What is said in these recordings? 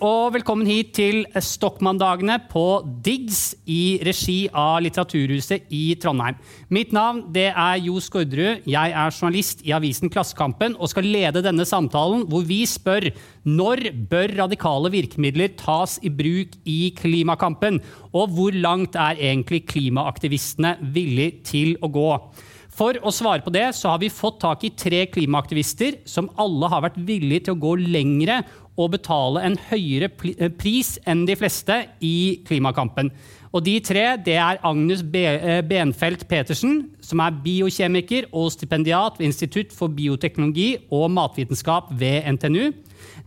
Og velkommen hit til Stokmanndagene på DIGS i regi av Litteraturhuset i Trondheim. Mitt navn det er Jo Skårderud. Jeg er journalist i avisen Klassekampen og skal lede denne samtalen hvor vi spør når bør radikale virkemidler tas i bruk i klimakampen, og hvor langt er egentlig klimaaktivistene villige til å gå? For å svare på det så har vi fått tak i tre klimaaktivister som alle har vært villige til å gå lengre og betale en høyere eh, pris enn de fleste i klimakampen. Og De tre det er Agnes Benfelt Petersen, som er biokjemiker og stipendiat ved Institutt for bioteknologi og matvitenskap ved NTNU.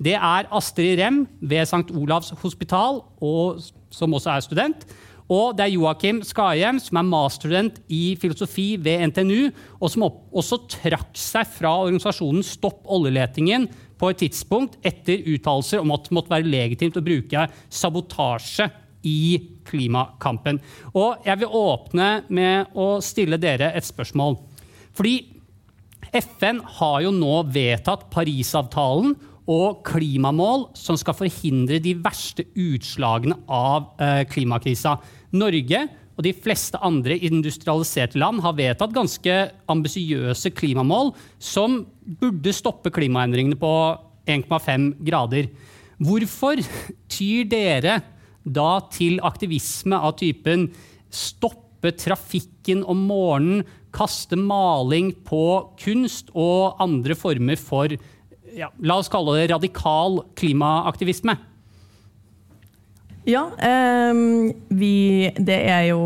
Det er Astrid Rem ved St. Olavs hospital, og, som også er student. Og det er Joakim Skahjem, som er masterstudent i filosofi ved NTNU, og som også trakk seg fra organisasjonen Stopp oljeletingen på et tidspunkt etter uttalelser om at det måtte være legitimt å bruke sabotasje i klimakampen. Og jeg vil åpne med å stille dere et spørsmål. Fordi FN har jo nå vedtatt Parisavtalen og klimamål som skal forhindre de verste utslagene av eh, klimakrisa. Norge og de fleste andre industrialiserte land har vedtatt ganske ambisiøse klimamål som burde stoppe klimaendringene på 1,5 grader. Hvorfor tyr dere da til aktivisme av typen stoppe trafikken om morgenen, kaste maling på kunst og andre former for ja, la oss kalle det radikal klimaaktivisme? Ja, eh, vi, det er jo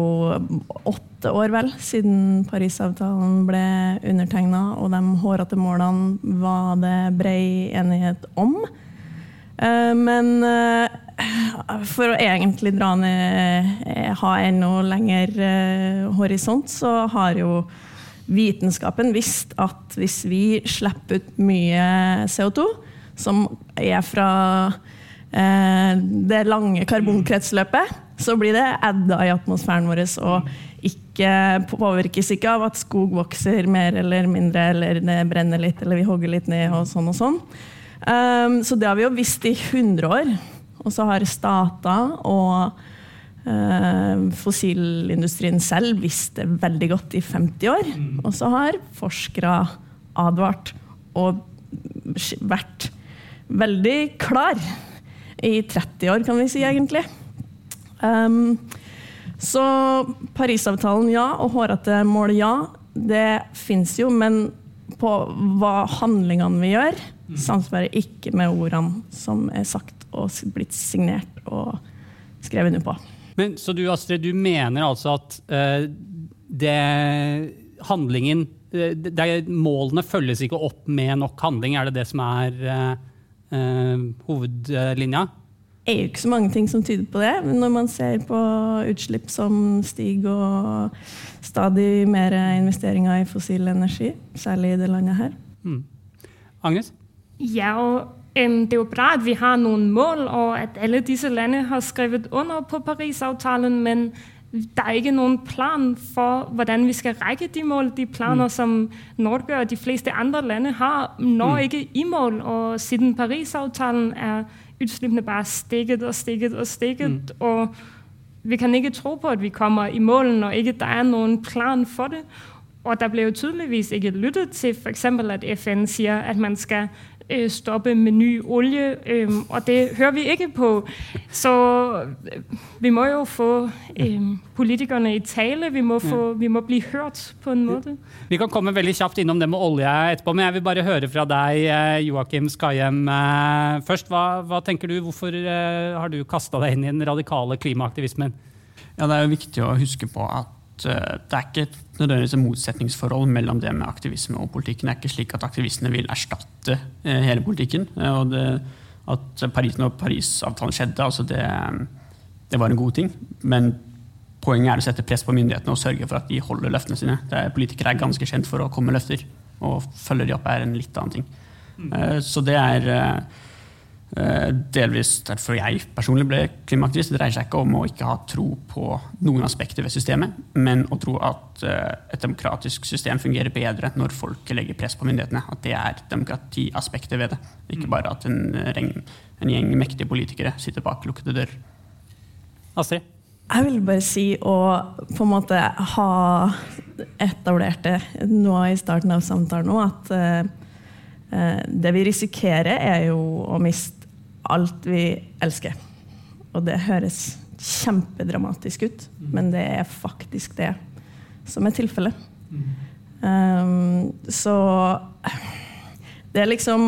åtte år vel siden Parisavtalen ble undertegna, og de hårete målene var det brei enighet om. Eh, men eh, for å egentlig dra ned, eh, ha enda lengre eh, horisont, så har jo vitenskapen visst at hvis vi slipper ut mye CO2, som er fra Eh, det lange karbonkretsløpet, så blir det adda i atmosfæren vår og ikke påvirkes ikke av at skog vokser mer eller mindre, eller det brenner litt, eller vi hogger litt ned og sånn og sånn. Um, så det har vi jo visst i 100 år. Og så har stater og fossilindustrien selv visste veldig godt i 50 år. Og så har forskere advart og vært veldig klar i 30 år, kan vi si, egentlig. Um, så Parisavtalen ja, og hårete mål ja. Det fins jo, men på hva handlingene vi gjør, mm. samsvarer ikke med ordene som er sagt og blitt signert og skrevet under på. Men, så du Astrid, du mener altså at uh, det handlingen uh, det, Målene følges ikke opp med nok handling? Er det det som er uh, hovedlinja? Det er jo ikke så mange ting som tyder på det. Men når man ser på utslipp som stiger, og stadig mer investeringer i fossil energi, særlig i det landet her. Mm. Agnes? Ja, og det er jo bra at vi har noen mål, og at alle disse landene har skrevet under på Parisavtalen. Men der er ikke noen plan for hvordan vi skal rekke de mål. De planer mm. som Norge og de fleste andre land har, når mm. ikke i mål. Og siden Parisavtalen er utslippene bare stikket og stikket og stikket. Mm. Og vi kan ikke tro på at vi kommer i mål når ikke der er noen plan for det. Og der ble jo tydeligvis ikke lyttet til f.eks. at FN sier at man skal øh, stoppe med ny olje, øh, og det hører vi ikke på. Så øh, vi må jo få øh, politikerne i tale. Vi må, få, vi må, bli hørt på en måte. Vi kan komme veldig kjapt innom det med olje etterpå, men jeg vil bare høre fra deg, øh, Joakim Skahjem. Øh, først, hva, hva, tenker du? Hvorfor har du kasta deg inn i den radikale klimaaktivismen? Ja, Det er jo viktig å huske på at det er ikke nødvendigvis et motsetningsforhold mellom det med aktivisme og politikken. Det er ikke slik at aktivistene vil erstatte eh, hele politikken. Eh, og det, at Paris, når Parisavtalen skjedde, altså det, det, var en god ting. Men poenget er å sette press på myndighetene og sørge for at de holder løftene sine. Er, politikere er ganske kjent for å komme med løfter, og følger de opp er en litt annen ting. Mm. Så det er Eh, delvis derfor jeg personlig ble klimaaktivist. Det dreier seg ikke om å ikke ha tro på noen aspekter ved systemet, men å tro at eh, et demokratisk system fungerer bedre når folk legger press på myndighetene. At det er demokratiaspektet ved det. Ikke bare at en, en gjeng mektige politikere sitter bak lukkede dører. Astrid? Jeg vil bare si å på en måte ha etablert det nå i starten av samtalen òg, at det vi risikerer, er jo å miste alt vi elsker. Og det høres kjempedramatisk ut, men det er faktisk det som er tilfellet. Um, så det er liksom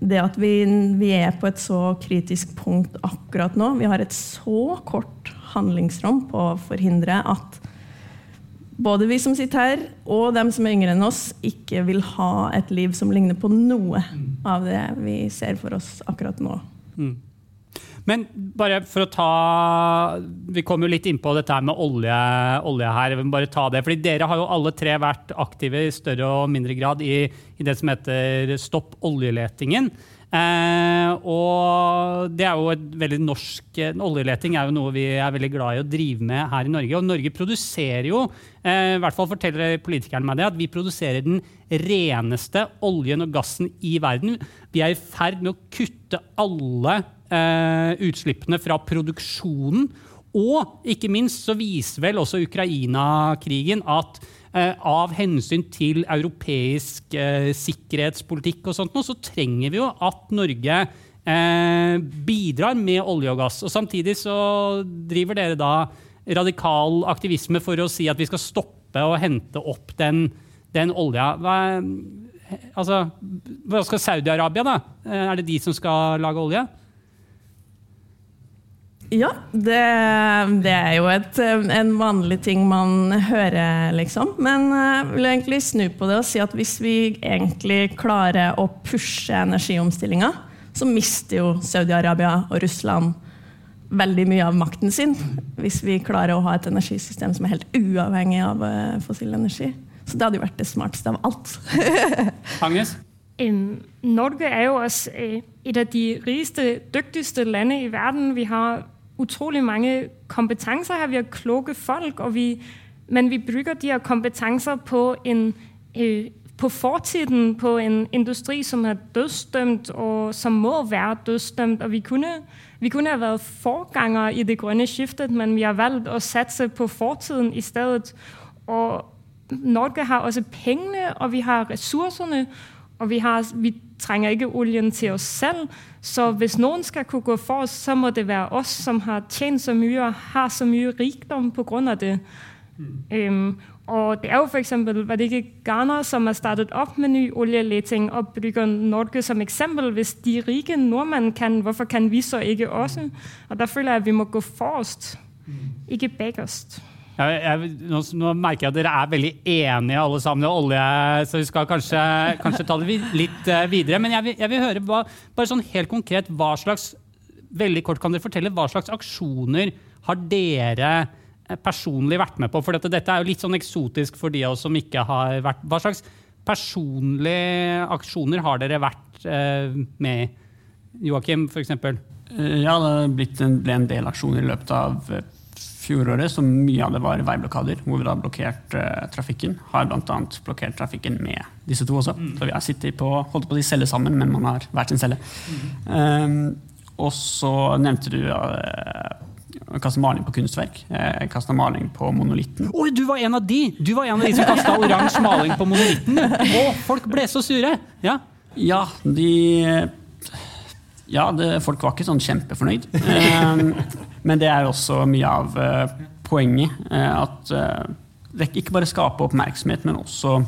Det at vi, vi, er på et så kritisk punkt akkurat nå, vi har et så kort handlingsrom på å forhindre at både vi som sitter her, og dem som er yngre enn oss, ikke vil ha et liv som ligner på noe av det vi ser for oss akkurat nå. Mm. Men bare for å ta Vi kom jo litt innpå dette med olje, olje her. Vil bare ta det, fordi Dere har jo alle tre vært aktive i større og mindre grad i, i det som heter Stopp oljeletingen. Eh, og det er jo et veldig norsk Oljeleting er jo noe vi er veldig glad i å drive med her i Norge. Og Norge produserer jo, eh, i hvert fall forteller politikerne meg det, at vi produserer den reneste oljen og gassen i verden. Vi er i ferd med å kutte alle eh, utslippene fra produksjonen. Og ikke minst så viser vel også Ukraina-krigen at Eh, av hensyn til europeisk eh, sikkerhetspolitikk og sånt, så trenger vi jo at Norge eh, bidrar med olje og gass. Og samtidig så driver dere da radikal aktivisme for å si at vi skal stoppe å hente opp den, den olja. Hva, altså, hva skal Saudi-Arabia, da? Er det de som skal lage olje? Ja, det, det, er jo et, en vanlig ting man hører, liksom. Men jeg vil egentlig snu på det og si at hvis vi egentlig klarer å pushe energiomstillinga, så mister jo Saudi-Arabia og Russland veldig mye av makten sin. Hvis vi klarer å ha et energisystem som er helt uavhengig av eh, fossil energi. Så det hadde jo vært det smarteste av alt. Agnes? Norge er jo også eh, et av de rikeste, dyktigste landene i verden. Vi har utrolig mange kompetanser her. Vi har kloke folk, vi, men vi bruker de her kompetanser på, en, øh, på fortiden, på en industri som er dødsdømt, og som må være dødsdømt. Og vi kunne, vi kunne ha vært forgangere i det grønne skiftet, men vi har valgt å satse på fortiden i stedet. Og Norge har også pengene, og vi har ressursene. Og vi, har, vi, trenger ikke oljen til oss selv. Så hvis noen skal kunne gå for oss, så må det være oss som har tjent så mye og har så mye rikdom pga. det. Mm. Um, og det er jo f.eks. var det ikke Ghana som har startet opp med ny oljeleting og bruker Norge som eksempel. Hvis de rike nordmenn kan, hvorfor kan vi så ikke også? Og Da føler jeg at vi må gå forrest, ikke bakerst. Jeg, jeg, nå, nå, merker jeg at dere er veldig enige alle sammen olje, så vi skal kanskje, kanskje ta det litt uh, videre. Men jeg vil, jeg vil høre hva, bare sånn helt konkret hva slags veldig kort kan dere fortelle, hva slags aksjoner har dere eh, personlig vært med på? For dette, dette er jo litt sånn eksotisk for de av oss som ikke har vært Hva slags personlige aksjoner har dere vært uh, med i? Joakim, f.eks.? Ja, det ble en del aksjoner i løpet av fjoråret, så mye av det var veiblokader, hvor vi da blokkerte uh, trafikken. Har bl.a. blokkert trafikken med disse to også. Mm. Så vi har sittet på holdt på å celle sammen, men man har hver sin celle. Mm. Um, og så nevnte du uh, kaste maling på kunstverk. Eh, kasta maling på monolitten. Oi, du var en av de! Du var en av de som kasta oransje maling på monolitten! Og folk ble så sure! Ja, ja de ja, det, folk var ikke sånn kjempefornøyd. Um, men det er også mye av uh, poenget. Uh, at det ikke bare skaper oppmerksomhet, men også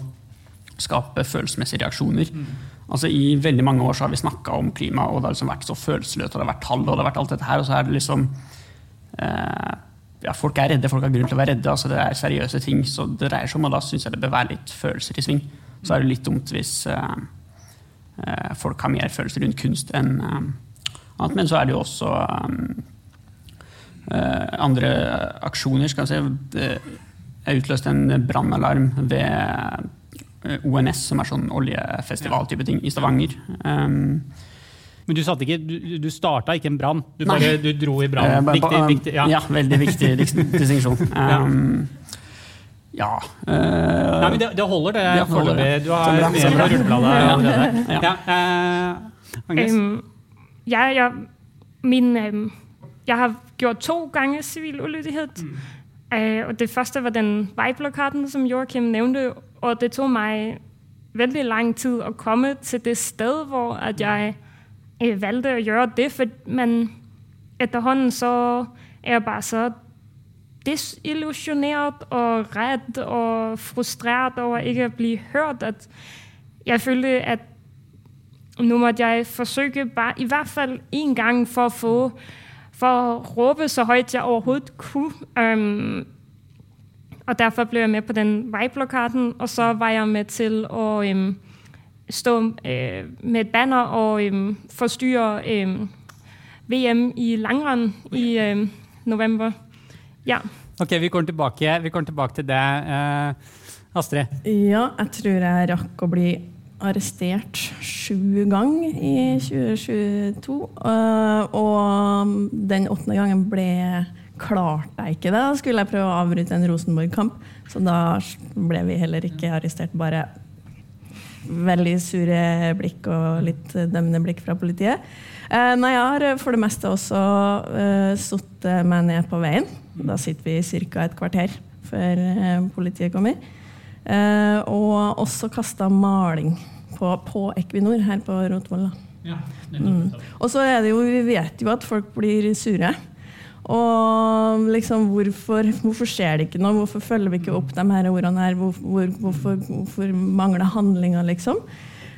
skape følelsesmessige reaksjoner. Mm. Altså I veldig mange år så har vi snakka om klima, og det har liksom vært så følelsesløst, og det har vært tall, og det har vært alt dette her, og så er det liksom ja, Folk er redde, folk har grunn til å være redde. altså Det er seriøse ting. Så det dreier seg om, og da syns jeg det bør være litt følelser i sving. Så er det litt dumt hvis Eh, folk har mer følelser rundt kunst enn eh, annet. Men så er det jo også eh, andre aksjoner. skal jeg si. Jeg utløste en brannalarm ved ONS, som er sånn oljefestival-type ting, i Stavanger. Men du, satte ikke, du, du starta ikke en brann, du, bare- du dro i Eh, brann. viktig, ja. ja, veldig viktig dis- distinksjon. Um, ja. uh, Nei, men det, det holder, det. Det holder, ja. Du har med på rullebladet Ja. allerede. Ja. Ja. Uh, Agnes? Um, jeg, min, øhm, jeg har gjort to gange civil ulydighet. Mm. Øh, og det første var den vejblokaden, som Joakim nævnte, og det tog meg veldig lang tid å komme til det sted, hvor at jeg øh, valgte å gjøre det, for man etterhånden så er jeg bare så desillusjonert og redd og frustreret over ikke å bli hørt, at jeg følte, at nå måtte jeg forsøge bare i hvert fall en gang for å få for at råbe så højt jeg overhovedet kunne. Øhm, og derfor blev jeg med på den vejblokaden, og så var jeg med til at øhm, stå øh, med et banner og øhm, forstyrre øhm, VM i langrenn i øhm, november. Ja. Ok, vi kommer tilbake, vi kommer tilbake til det. Eh, Astrid? Ja, jeg tror jeg rakk å bli arrestert sju ganger i 2022. øh, Og den åttende gangen ble klarte jeg ikke det. Da skulle jeg prøve å avbryte en Rosenborg-kamp, så da ble vi heller ikke arrestert. Bare veldig sure blikk og litt dømmende blikk fra politiet. Eh, Nei, jeg har for det meste også uh, sittet meg ned på veien. Da sitter vi ca. et kvarter før eh, politiet kommer. Uh, og også kasta maling på, på Equinor her på Rotvoll. Ja, Mm. Og så er det jo, vi vet jo at folk blir sure. Og liksom, hvorfor, hvorfor skjer det ikke noe? Hvorfor følger vi ikke opp de her ordene her? Hvor, hvor, hvorfor, hvorfor mangler handlinger, liksom?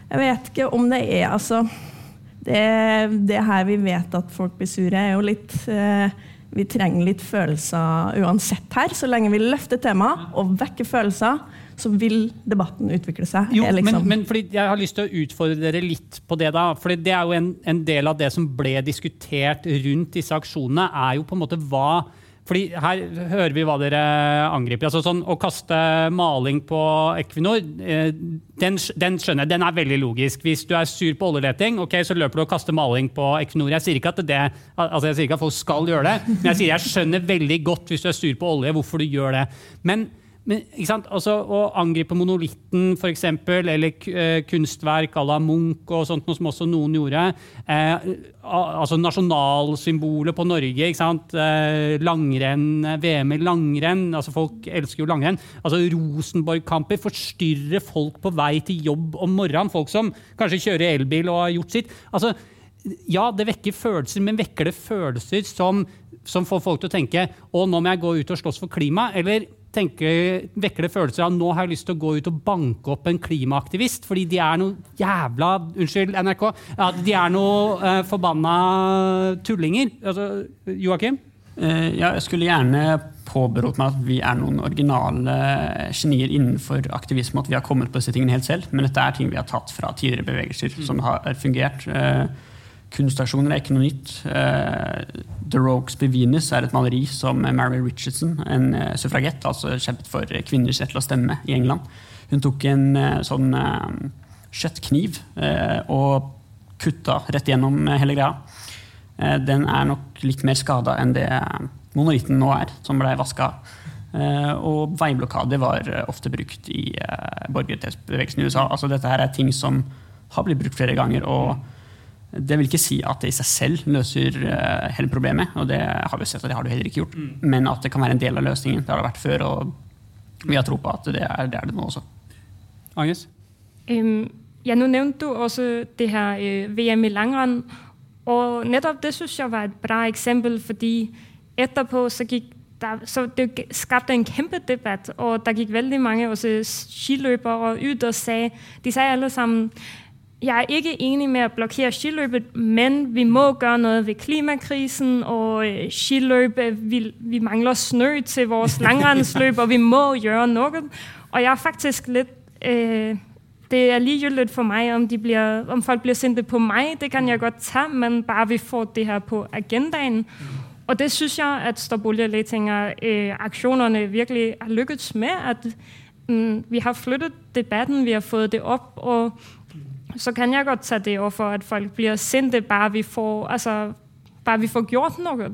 Jeg vet ikke om det er altså Det, det her vi vet at folk blir sure, er jo litt eh, Vi trenger litt følelser uansett her. Så lenge vi løfter temaet og vekker følelser, så vil debatten utvikle seg. Jo, liksom- men, men jeg har lyst til å utfordre dere litt på det. da, fordi Det er jo en, en del av det som ble diskutert rundt disse aksjonene, er jo på en måte hva fordi Her hører vi hva dere angriper. altså sånn Å kaste maling på Equinor, eh, den, den skjønner jeg. Den er veldig logisk. Hvis du er sur på oljeleting, ok, så løper du og kaster maling på Equinor. Jeg sier ikke at det, altså jeg sier ikke at folk skal gjøre det, men jeg sier jeg skjønner veldig godt hvis du er sur på olje, hvorfor du gjør det. Men men? Altså, Å angripe monolitten, for eksempel, eller eh, kunstverk à la Munch, og sånt, noe som også noen gjorde eh, altså Nasjonalsymbolet på Norge. Eh, langrenn, VM i langrenn. altså Folk elsker jo langrenn. altså Rosenborg-kamper forstyrrer folk på vei til jobb om morgenen. Folk som kanskje kjører elbil og har gjort sitt. altså ja, det vekker følelser, men vekker det følelser som, som får folk til å tenke å, nå må jeg gå ut og slåss for klima? Eller tenke, vekker det følelser av nå har jeg lyst til å gå ut og banke opp en klimaaktivist fordi de er noe jævla Unnskyld, NRK. Ja, de er noe eh, forbanna tullinger. Altså, Joakim? Uh, ja, jeg skulle gjerne påberopt meg at vi er noen originale genier innenfor aktivisme, at vi har kommet på disse tingene helt selv, men dette er ting vi har tatt fra tidligere bevegelser som har fungert. Eh, Kunstasjoner er ikke noe nytt. Eh, The Rogues Be Venus er et maleri som Mary Richardson, en eh, suffragett, altså kjempet for kvinners rett til å stemme i England. Hun tok en eh, sånn kjøttkniv og kutta rett gjennom hele greia. Den er nok litt mer skada enn det monolitten nå er, som ble vaska. Og veiblokade var ofte brukt i borgerrettighetsbevegelsen i USA. Altså, dette her er ting som har blitt brukt flere ganger. og det vil ikke si at det i seg selv løser eh, hele problemet, og det har vi sett at det har det heller ikke gjort. Men at det kan være en del av løsningen. Det har det vært før, og vi har tro på at det er det, er det nå også. Agnes? Um, ja, nå nevnte du også det her uh, VM i langrenn, og nettopp det synes jeg var et bra eksempel, fordi etterpå så gikk der, så det skapte en kæmpe debat, og der gik veldig mange også skiløbere ud og sagde, de sagde alle sammen, jeg er ikke enig med at blokere skiløpet, men vi må gjøre noe ved klimakrisen, og skiløpet øh, vi, vi mangler snø til vores langrennsløp, og vi må gjøre noe. Og jeg er faktisk litt Øh, det er likegyldig for meg om, de bliver, om folk blir sendt på meg, Det kan jeg godt ta, men bare vi får det her på agendaen. Og det synes jeg, at Storboligerlætinger øh, aktionerne virkelig har lykkes med, at øh, vi har flyttet debatten, vi har fått det opp. og så kan jeg godt ta det overfor at folk blir sinte bare vi får, altså, bare vi får gjort noe.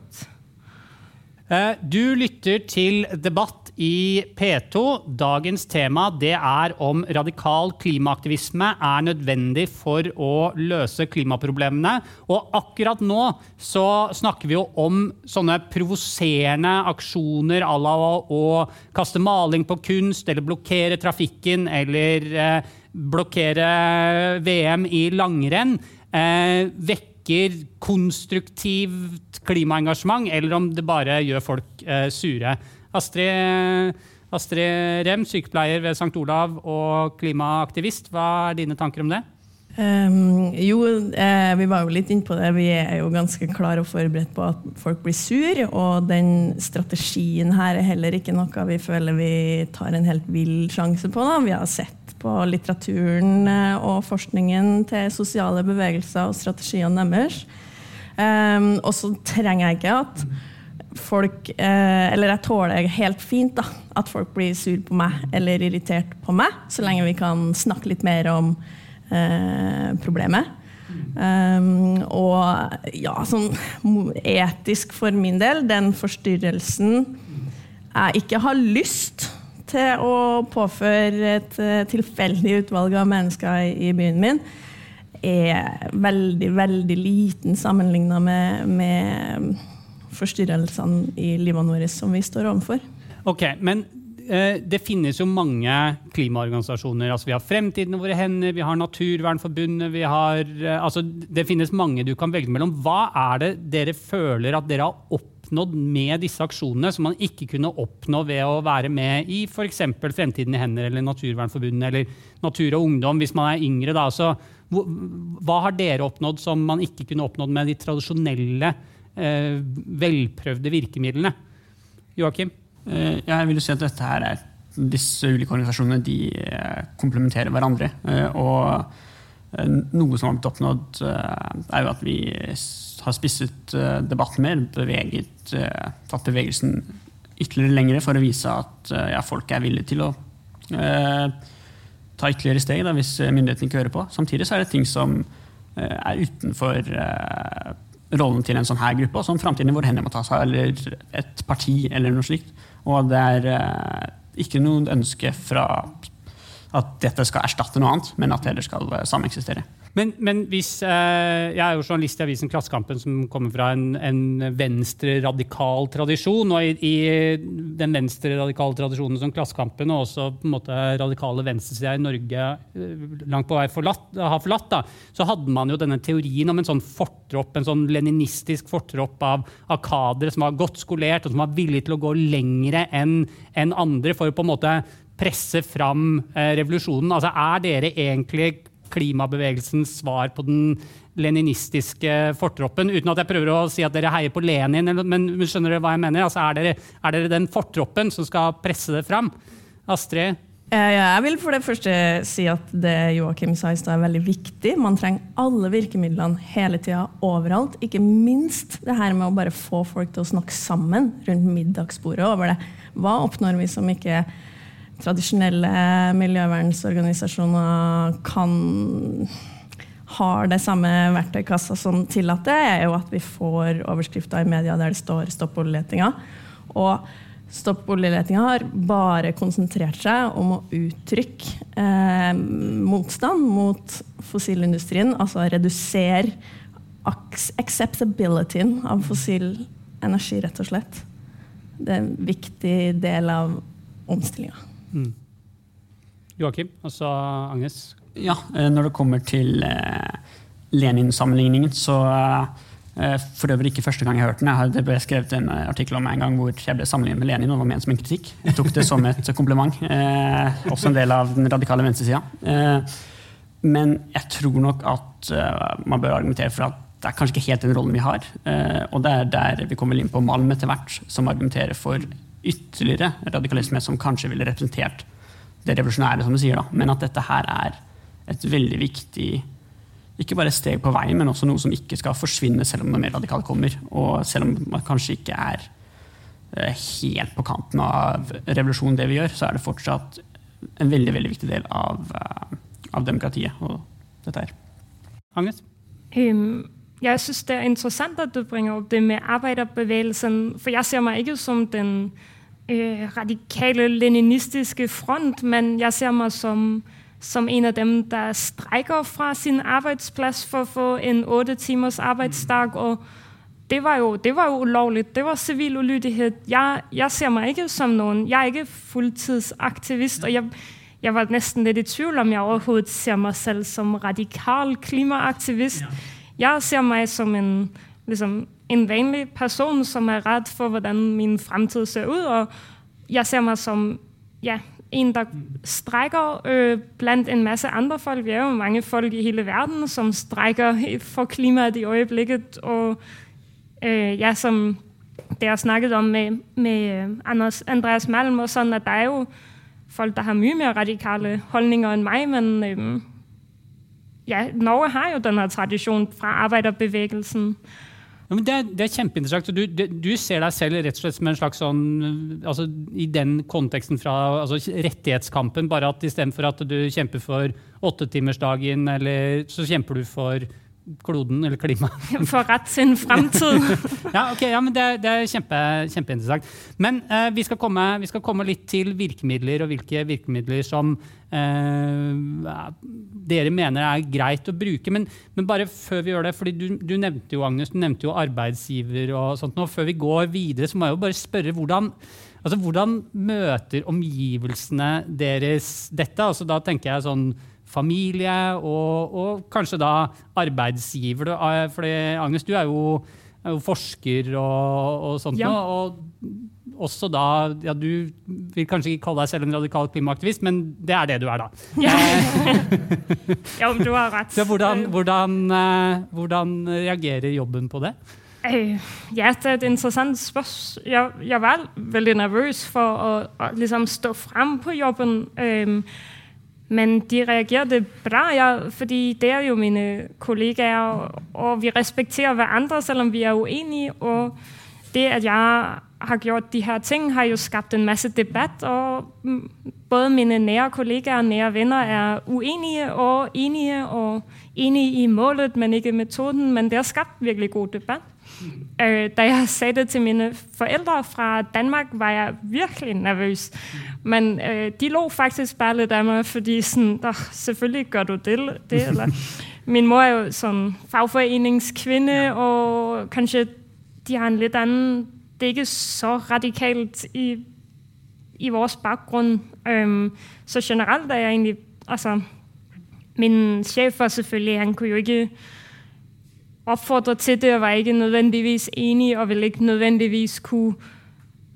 Eh, Du lytter til debatt i P2. Dagens tema det er om radikal klimaaktivisme er nødvendig for å løse klimaproblemene. Og akkurat nå så snakker vi jo om sånne provoserende aksjoner à la å kaste maling på kunst, eller blokkere trafikken, eller eh, blokkere VM i langrenn. Eh, vekker konstruktivt klimaengasjement, eller om det bare gjør folk eh, sure. Astrid, Astrid Rem, sykepleier ved St. Olav og klimaaktivist. Hva er dine tanker om det? Um, jo, eh, vi var jo litt innpå det. Vi er jo ganske klare og forberedt på at folk blir sur. Og den strategien her er heller ikke noe vi føler vi tar en helt vill sjanse på. Da. Vi har sett på litteraturen eh, og forskningen til sosiale bevegelser og strategiene deres. Um, og så trenger jeg ikke at folk eh, Eller jeg tåler helt fint da, at folk blir sur på meg eller irritert på meg, så lenge vi kan snakke litt mer om eh, problemet. Um, og ja, sånn etisk for min del, den forstyrrelsen jeg ikke har lyst til å påføre et uh, tilfeldig utvalg av mennesker i, byen min, er veldig, veldig liten sammenligna med, med forstyrrelsene i livene våre som vi står overfor. Ok, men eh, det finnes jo mange klimaorganisasjoner. Altså, vi har Fremtiden i våre hender, vi har Naturvernforbundet vi har, eh, altså, Det finnes mange du kan velge mellom. Hva er det dere føler at dere har oppnådd med disse aksjonene som man ikke kunne oppnå ved å være med i f.eks. Fremtiden i hender eller Naturvernforbundet eller Natur og Ungdom hvis man er yngre? Da. Så, hva har dere oppnådd som man ikke kunne oppnådd med de tradisjonelle, eh, velprøvde virkemidlene? Joakim? Eh, Jeg vil jo si at dette her er disse ulike organisasjonene de eh, komplementerer hverandre. Og noe som har blitt oppnådd, eh, er jo at vi har spisset eh, debatten mer, beveget, eh, tatt bevegelsen ytterligere lengre for å vise at eh, ja, folk er villige til å eh, ta ytterligere steg da, hvis myndighetene ikke hører på. Samtidig så er det ting som eh, er utenfor eh, rollen til en sånn her gruppe, og som framtiden i våre hender må ta seg eller et parti eller noe slikt. Og det er eh, ikke noe ønske fra at dette skal erstatte noe annet, men at det skal eh, sameksistere. Men, men hvis eh, Jeg er jo journalist i avisen Klassekampen, som kommer fra en, en venstre-radikal tradisjon. Og i, i den venstre-radikale tradisjonen som Klassekampen og også på en måte radikale venstresida i Norge eh, langt på vei forlatt, har forlatt, da, så hadde man jo denne teorien om en sånn fortropp, en sånn leninistisk fortropp av akadere som var godt skolert, og som var villige til å gå lengre enn enn andre for å på en måte presse fram eh, revolusjonen. Altså, er dere egentlig klimabevegelsens svar på den leninistiske fortroppen. Uten at jeg prøver å si at dere heier på Lenin, men skjønner dere hva jeg mener? Altså, er, dere, er dere den fortroppen som skal presse det fram? Astrid? Eh, Jeg vil for det første si at det Joakim sa i stad er veldig viktig. Man trenger alle virkemidlene hele tida, overalt. Ikke minst det her med å bare få folk til å snakke sammen rundt middagsbordet over det. Hva oppnår vi som ikke tradisjonelle miljøvernsorganisasjoner kan har det samme verktøykassa som tillater, er jo at vi får overskrifter i media der det står 'stopp oljeletinga'. Og Stopp oljeletinga har bare konsentrert seg om å uttrykke eh, motstand mot fossilindustrien, altså redusere acceptabilityen av fossil energi, rett og slett. Det er en viktig del av omstillinga. Joakim? Og så Agnes? Ja, eh, når det kommer til eh, Lenin-sammenligningen, så eh, For øvrig ikke første gang jeg hørte den. Jeg hadde skrevet en artikkel om en gang hvor jeg ble sammenlignet med Lenin og var ment som en kritikk. Jeg tok det som et kompliment. Eh, også en del av den radikale venstresida. Eh, men jeg tror nok at eh, man bør argumentere for at det er kanskje ikke helt den rollen vi har. Og det er der vi kommer inn på Malm etter hvert, som argumenterer for ytterligere radikalisme som kanskje ville representert det revolusjonære, som du sier, da. men at dette her er et veldig viktig ikke bare steg på veien, men også noe som ikke skal forsvinne selv om noe mer radikalt kommer. Og selv om man kanskje ikke er eh, helt på kanten av revolusjonen, det vi gjør, så er det fortsatt en veldig veldig viktig del av, eh, av demokratiet og dette her. Agnes? Um, jeg synes, det er interessant, at du bringer opp det med arbeiderbevegelsen. for jeg ser meg ikke som den øh, radikale leninistiske front, men jeg ser meg som, som en av dem, der streiker fra sin arbeidsplads for å få en åtte timers arbeidsdag, og det var jo, det var jo ulovlig. Det var sivil ulydighet. Jeg, jeg ser meg ikke som noen Jeg er ikke fulltidsaktivist, og jeg, jeg var nesten litt i tvil om jeg overhodet ser meg selv som radikal klimaaktivist. Jeg ser meg som en, liksom, en vanlig person som er redd for hvordan min fremtid ser ut. Og jeg ser meg som ja, en der streiker øh, blant en masse andre folk. Vi er jo mange folk i hele verden som streiker for klimaet i øyeblikket. Og øh, ja, som dere snakket om med, med Anders, Andreas Malm, og sånn, at det er jo folk der har mye mer radikale holdninger enn meg. Men øh, ja, Norge har jo denne tradisjonen fra arbeiderbevegelsen. Ja, det, er, det er kjempeinteressant. Du, det, du, ser deg selv rett og slett som en slags sånn altså, I den konteksten fra altså, rettighetskampen, bare at istedenfor at du kjemper for åttetimersdagen, så kjemper du for kloden eller klimaet. For rett sin fremtid. ja, ok, ja, men det, det er kjempe, kjempeinteressant. Men eh, vi, skal komme, vi, skal komme, litt til virkemidler, og hvilke virkemidler som eh, dere mener er greit å bruke. Men, men, bare før vi gjør det, fordi du, du, nevnte jo Agnes, du nevnte jo arbeidsgiver og sånt. Og før vi går videre, så må jeg jo bare spørre hvordan Altså, Hvordan møter omgivelsene deres dette? Altså, da tenker jeg sånn familie og, og kanskje da arbeidsgiver. Eh, for Agnes, du er jo, er jo forsker og, og sånt ja. Og også da ja, Du vil kanskje ikke kalle deg selv en radikal klimaaktivist, men det er det du er, da. Ja, ja du har rett. Så hvordan, hvordan, eh, hvordan reagerer jobben på det? Ja, det er et interessant spørsmål. Jeg, jeg var veldig nervøs for å, å liksom stå frem på jobben. Um, men de reagerte bra, ja, fordi det er jo mine kollegaer, og vi respekterer hverandre selv om vi er uenige. Og det at jeg har gjort de her ting, har jo skapt en masse debatt. Og både mine nære kollegaer og nære venner er uenige og enige, og enige i målet, men ikke metoden. Men det har skapt virkelig god debatt. Øh, da jeg sa det til mine foreldre fra Danmark, var jeg virkelig nervøs. Men øh, de lo faktisk bare litt av meg, fordi sånn Selvfølgelig gjør du det. det eller. Min mor er jo sånn fagforeningskvinne, og kanskje de har en litt annen Det er ikke så radikalt i, i vår bakgrunn. Um, så generelt er jeg egentlig Altså, min sjef var selvfølgelig Han kunne jo ikke oppfordre til det, og var ikke nødvendigvis enig, og ville ikke nødvendigvis kunne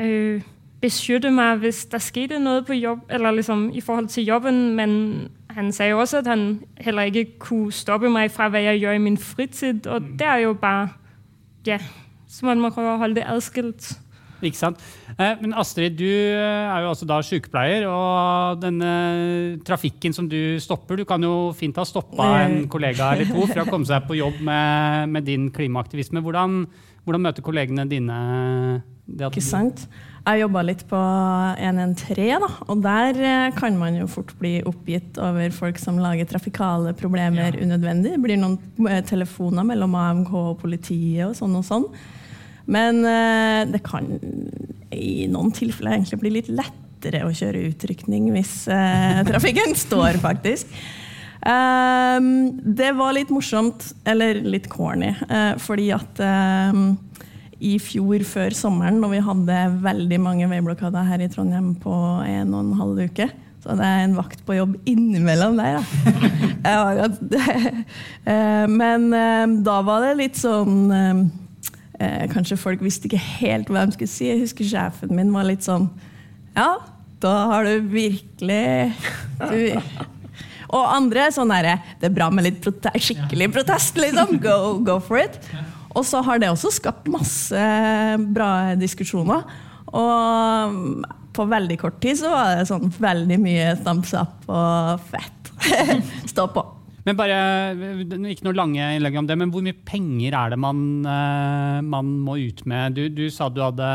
øh, beskytte meg hvis det skete noe på jobb, eller liksom i forhold til jobben. Men han sa jo også at han heller ikke kunne stoppe meg fra hva jeg gjør i min fritid. Og det er jo bare Ja, så må man prøve å holde det adskilt. Ikke sant? Eh, men Astrid, du er jo altså da sykepleier, og denne trafikken som du stopper Du kan jo fint ha stoppa en kollega eller to fra å komme seg på jobb med, med din klimaaktivisme. Hvordan, hvordan, møter kollegene dine det? Ikke sant? Jeg jobba litt på 113, da, og der eh, kan man jo fort bli oppgitt over folk som lager trafikale problemer ja. unødvendig. Det blir noen eh, telefoner mellom AMK og politiet og sånn og sånn. Men uh, det kan i noen tilfeller egentlig bli litt lettere å kjøre utrykning hvis trafikken står, faktisk. Um, det var litt morsomt, eller litt corny, fordi at um, i fjor før sommeren, når vi hadde veldig mange veiblokader her i Trondheim på en og en halv uke, så det er en vakt på jobb innimellom der. Da. Men da var det litt sånn eh, kanskje folk visste ikke helt hva de skulle si. Jeg husker sjefen min var litt sånn Ja, da har du virkelig du, Og andre sånn herre Det er bra med litt prote skikkelig protest, liksom. Go, go for it. Og så har det også skapt masse bra diskusjoner. Og på veldig kort tid så var det sånn veldig mye thumbs up og fett. Stå på. Men bare, Ikke noe lange innlegg om det, men hvor mye penger er det man, uh, man må ut med? Du, du, sa du hadde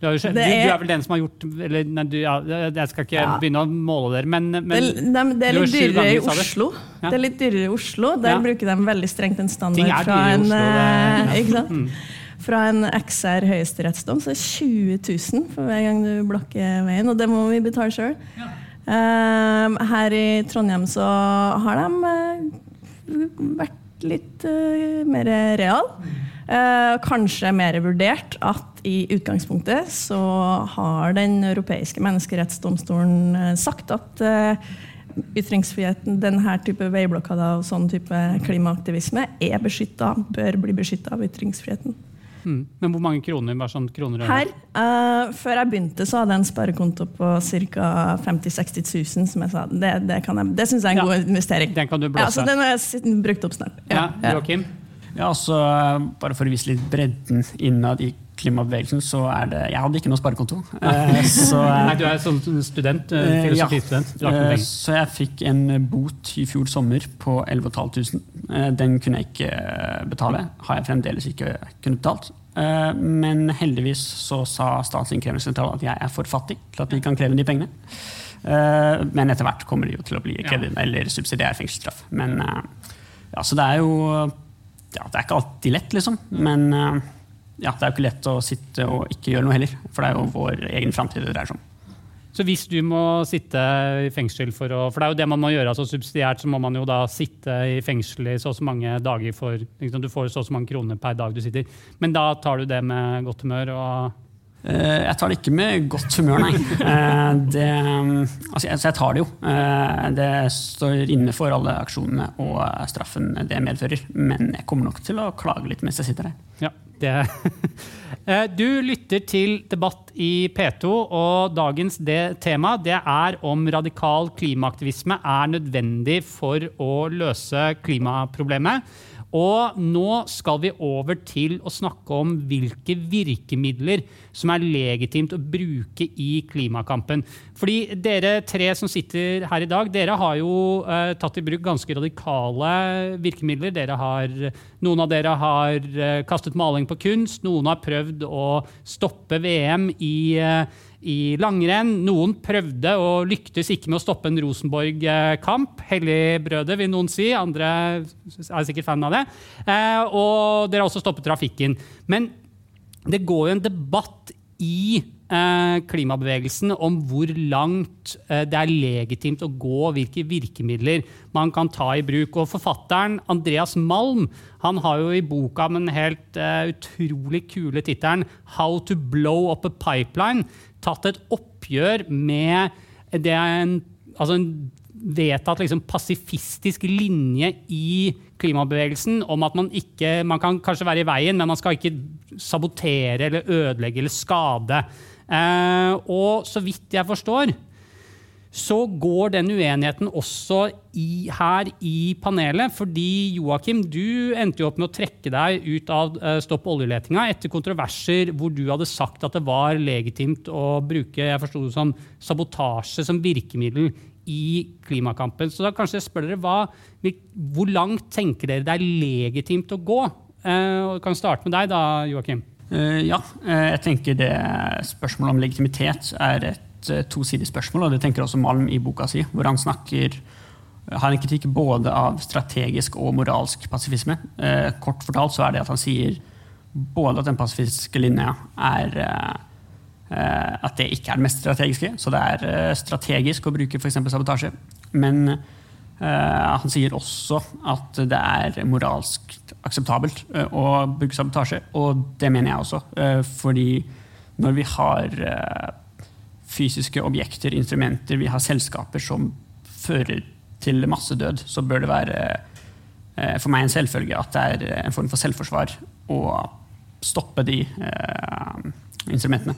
Du, er, jo, skjønt- er, du, du er- vel den som har gjort eller, nei, du, ja, Jeg skal ikke Ja. begynne å måle dere, men, men det, de, det er litt dyrere i du. Oslo. Ja. Det er litt dyrere i Oslo. Der bruker de veldig strengt en standard fra en, Oslo, det- eh? Mm. Fra en XR høyesterettsdom, så er 20 000 for hver gang du blokker veien, og det må vi betale sjøl. her i Trondheim så har de uh, vært litt uh, mer real. Eh, kanskje mer vurdert at i utgangspunktet så har Den europeiske menneskerettsdomstolen eh, sagt at eh, ytringsfriheten, denne type veiblokader og sånn type klimaaktivisme er beskytta, bør bli beskytta av ytringsfriheten. Mm. Men hvor mange kroner? Bare sånn kroner? Her, uh, Før jeg begynte, så hadde jeg en sparekonto på ca. 50 000-60 000. Som jeg sa. Det, det, jeg- det syns jeg er en Ja. god investering. Den kan du Ja, så den har jeg brukt opp snart. ja, Joakim? Ja, altså, bare for å vise litt bredden innad i klimabevegelsen, så er det Jeg hadde ikke noe sparekonto. Eh, så, Nei, du er sånn student, eh, Eh, ja. filosofistudent. Eh, penger. Så jeg fikk en bot i fjor sommer på 11 500. Eh, Den kunne jeg ikke eh, betale. Har jeg fremdeles ikke kunnet betalt. Eh, Men heldigvis så sa Statsinnkrevingssentralen at jeg er for fattig til at de kan kreve de pengene. Eh, Men etter hvert kommer de jo til å bli kreditt eller subsidiær fengselsstraff. Men eh, ja, så det er jo ja, Det er ikke alltid lett, liksom. Men eh, ja, det er jo ikke lett å sitte og ikke gjøre noe heller. For det er jo vår egen framtid det dreier seg om. Så hvis du må sitte i fengsel for å For det er jo det man må gjøre. altså Subsidiært så må man jo da sitte i fengsel i så og så mange dager for liksom, Du får så og så mange kroner per dag du sitter. Men da tar du det med godt humør og Jeg tar det ikke med godt humør, nei. Eh, Det, altså jeg, tar det jo. Eh, Det står inne for alle aksjonene og straffen det medfører. Men jeg kommer nok til å klage litt mens jeg sitter der. Ja, det. Eh, Du lytter til debatt i P2, og dagens tema det er om radikal klimaaktivisme er nødvendig for å løse klimaproblemet. Og nå skal vi over til å snakke om hvilke virkemidler som er legitimt å bruke i klimakampen. Fordi dere tre som sitter her i dag, dere har jo eh, tatt i bruk ganske radikale virkemidler. Har, noen av dere har eh, kastet maling på kunst, noen har prøvd å stoppe VM i eh, i langrenn. Noen prøvde og lyktes ikke med å stoppe en Rosenborg-kamp. Helligbrødet, vil noen si. Andre er sikkert fan av det. Eh, og dere har også stoppet trafikken. Men det går jo en debatt i klimabevegelsen om hvor langt eh, det er legitimt å gå, hvilke virkemidler man kan ta i bruk. Og forfatteren Andreas Malm han har jo i boka med den helt eh, utrolig kule tittelen 'How to blow up a pipeline' tatt et oppgjør med det en, altså en vedtatt liksom pasifistisk linje i klimabevegelsen om at man ikke Man kan kanskje være i veien, men man skal ikke sabotere eller ødelegge eller skade. Eh, og så vidt jeg forstår, så går den uenigheten også i, her i panelet. Fordi Joakim, du endte jo opp med å trekke deg ut av eh, Stopp oljeletinga etter kontroverser hvor du hadde sagt at det var legitimt å bruke jeg forsto det som sabotasje som virkemiddel i klimakampen. Så da kanskje jeg spør dere, hva, Hvor langt tenker dere det er legitimt å gå? Eh, kan starte med deg, da, Joakim. Eh, Ja, eh, jeg tenker det spørsmålet om legitimitet er et eh, tosidig spørsmål, og det tenker også Malm i boka si, hvor han snakker har en kritikk både av strategisk og moralsk pasifisme. Kort fortalt så er det at han sier både at den pasifistiske linja er At det ikke er det mest strategiske, så det er strategisk å bruke f.eks. sabotasje. Men han sier også at det er moralsk akseptabelt eh, å bruke sabotasje, og det mener jeg også. eh, fordi når vi har eh, fysiske objekter, instrumenter, vi har selskaper som fører til massedød, så bør det være eh, for meg en selvfølge at det er en form for selvforsvar å stoppe de eh, instrumentene.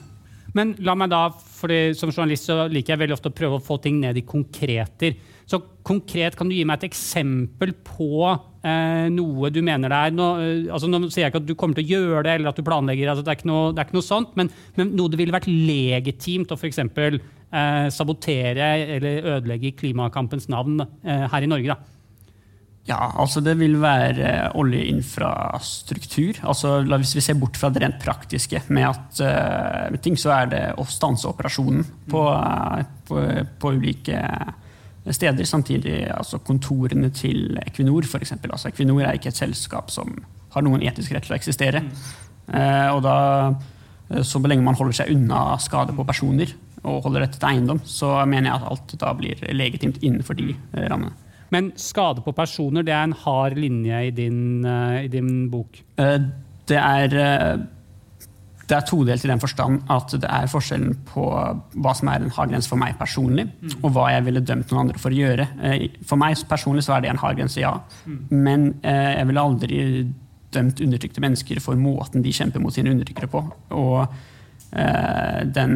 Men la meg da, fordi som journalist så liker jeg veldig ofte å prøve å få ting ned i konkreter. Så konkret, kan du gi meg et eksempel på eh, noe du mener det er? Nå, eh, altså, nå sier jeg ikke at du kommer til å gjøre det, eller at du planlegger. Altså, det, er ikke noe, er ikke noe sånt, men, men noe det ville vært legitimt å f.eks. Eh, sabotere eller ødelegge i klimakampens navn eh, her i Norge. da. Ja, altså det vil være oljeinfrastruktur. Altså Hvis vi ser bort fra det rent praktiske med at med ting, så er det å stanse operasjonen på, uh, på, på, ulike steder. Samtidig altså kontorene til Equinor, f.eks. Altså, Equinor er ikke et selskap som har noen etisk rett til å eksistere. Uh, og da, så lenge man holder seg unna skade på personer og holder dette til eiendom, så mener jeg at alt da blir legitimt innenfor de rammene. Men skade på personer, det er en hard linje i din, uh, i din bok? Uh, det er uh, det er todelt i den forstand at det er forskjellen på hva som er en hard grense for meg personlig, mm. og hva jeg ville dømt noen andre for å gjøre. For meg personlig så er det en hard grense, ja. Mm. Men jeg ville aldri dømt undertrykte mennesker for måten de kjemper mot sine undertrykkere på. Og den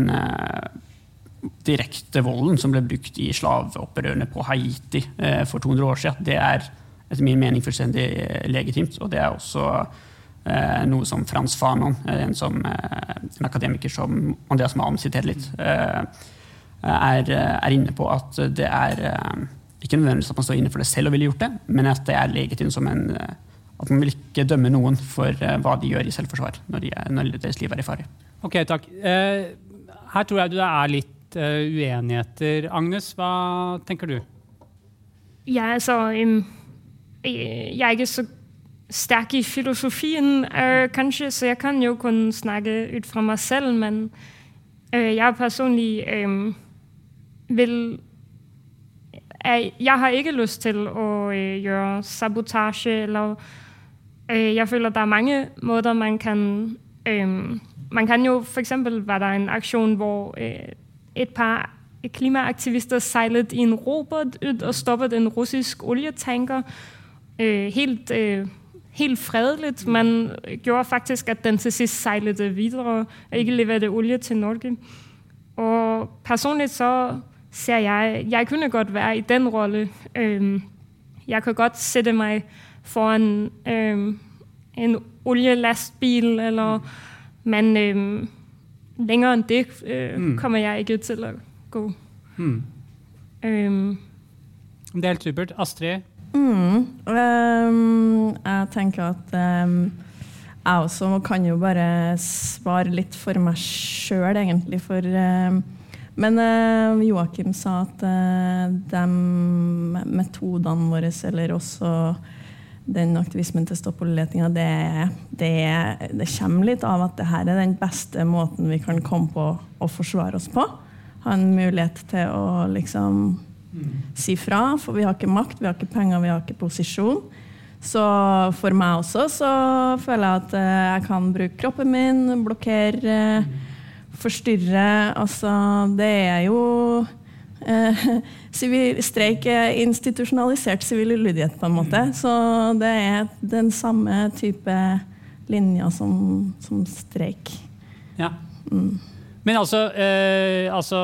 direkte volden som ble brukt i slaveopprørene på Haiti eh, for 200 år siden, det er etter min mening fullstendig eh, legitimt. Og det er også eh, noe som Frans Fanon, en, som, en, akademiker som Andreas Malm siterer litt, er, er, inne på at det er ikke nødvendigvis at man står inne for det selv og ville gjort det, men at det er legitimt som en at man vil ikke dømme noen for hva de gjør i selvforsvar når, de når deres liv er i fare. Ok, takk. her tror jeg du er litt uh, uenigheter. Agnes, hva tenker du? Ja, altså um, Jeg er ikke så sterk i filosofien, uh, kanskje, så jeg kan jo kun snakke ut fra meg selv. Men uh, jeg personlig um, vil jeg, har ikke lyst til å gjøre sabotasje eller Jeg føler det er mange måter man kan Man kan jo f.eks. være der en aksjon hvor et par klimaaktivister seilet i en robot ut og stoppet en russisk oljetanker øh, helt, øh, helt fredelig. Man gjorde faktisk at den til sist seilet videre og ikke leverte olje til Norge. Og personlig så ser jeg Jeg kunne godt være i den rolle. Øh, jeg kan godt sette meg foran øh, en oljelastbil, eller Men øh, end det øh, mm. kommer jeg ikke til å gå. Mm. Øhm. det er helt supert. Astrid? Mm. Um, jeg tenker at um, jeg også kan jo bare svare litt for meg sjøl, egentlig. For, um, men uh, Joakim sa at uh, de metodene våre, eller også den aktivismen til Stopp oljeletinga, det, det, det, kommer litt av at det her er den beste måten vi kan komme på å forsvare oss på. Ha en mulighet til å liksom si fra, for vi har ikke makt, vi har ikke penger, vi har ikke posisjon. Så for meg også så føler jeg at eh, jeg kan bruke kroppen min, blokkere, forstyrre. Altså, det er jo Civil, streik er institusjonalisert sivil ulydighet, på en måte. Mm. Så det er den samme type linja som, som streik. Ja. Mm. Men altså, eh, altså,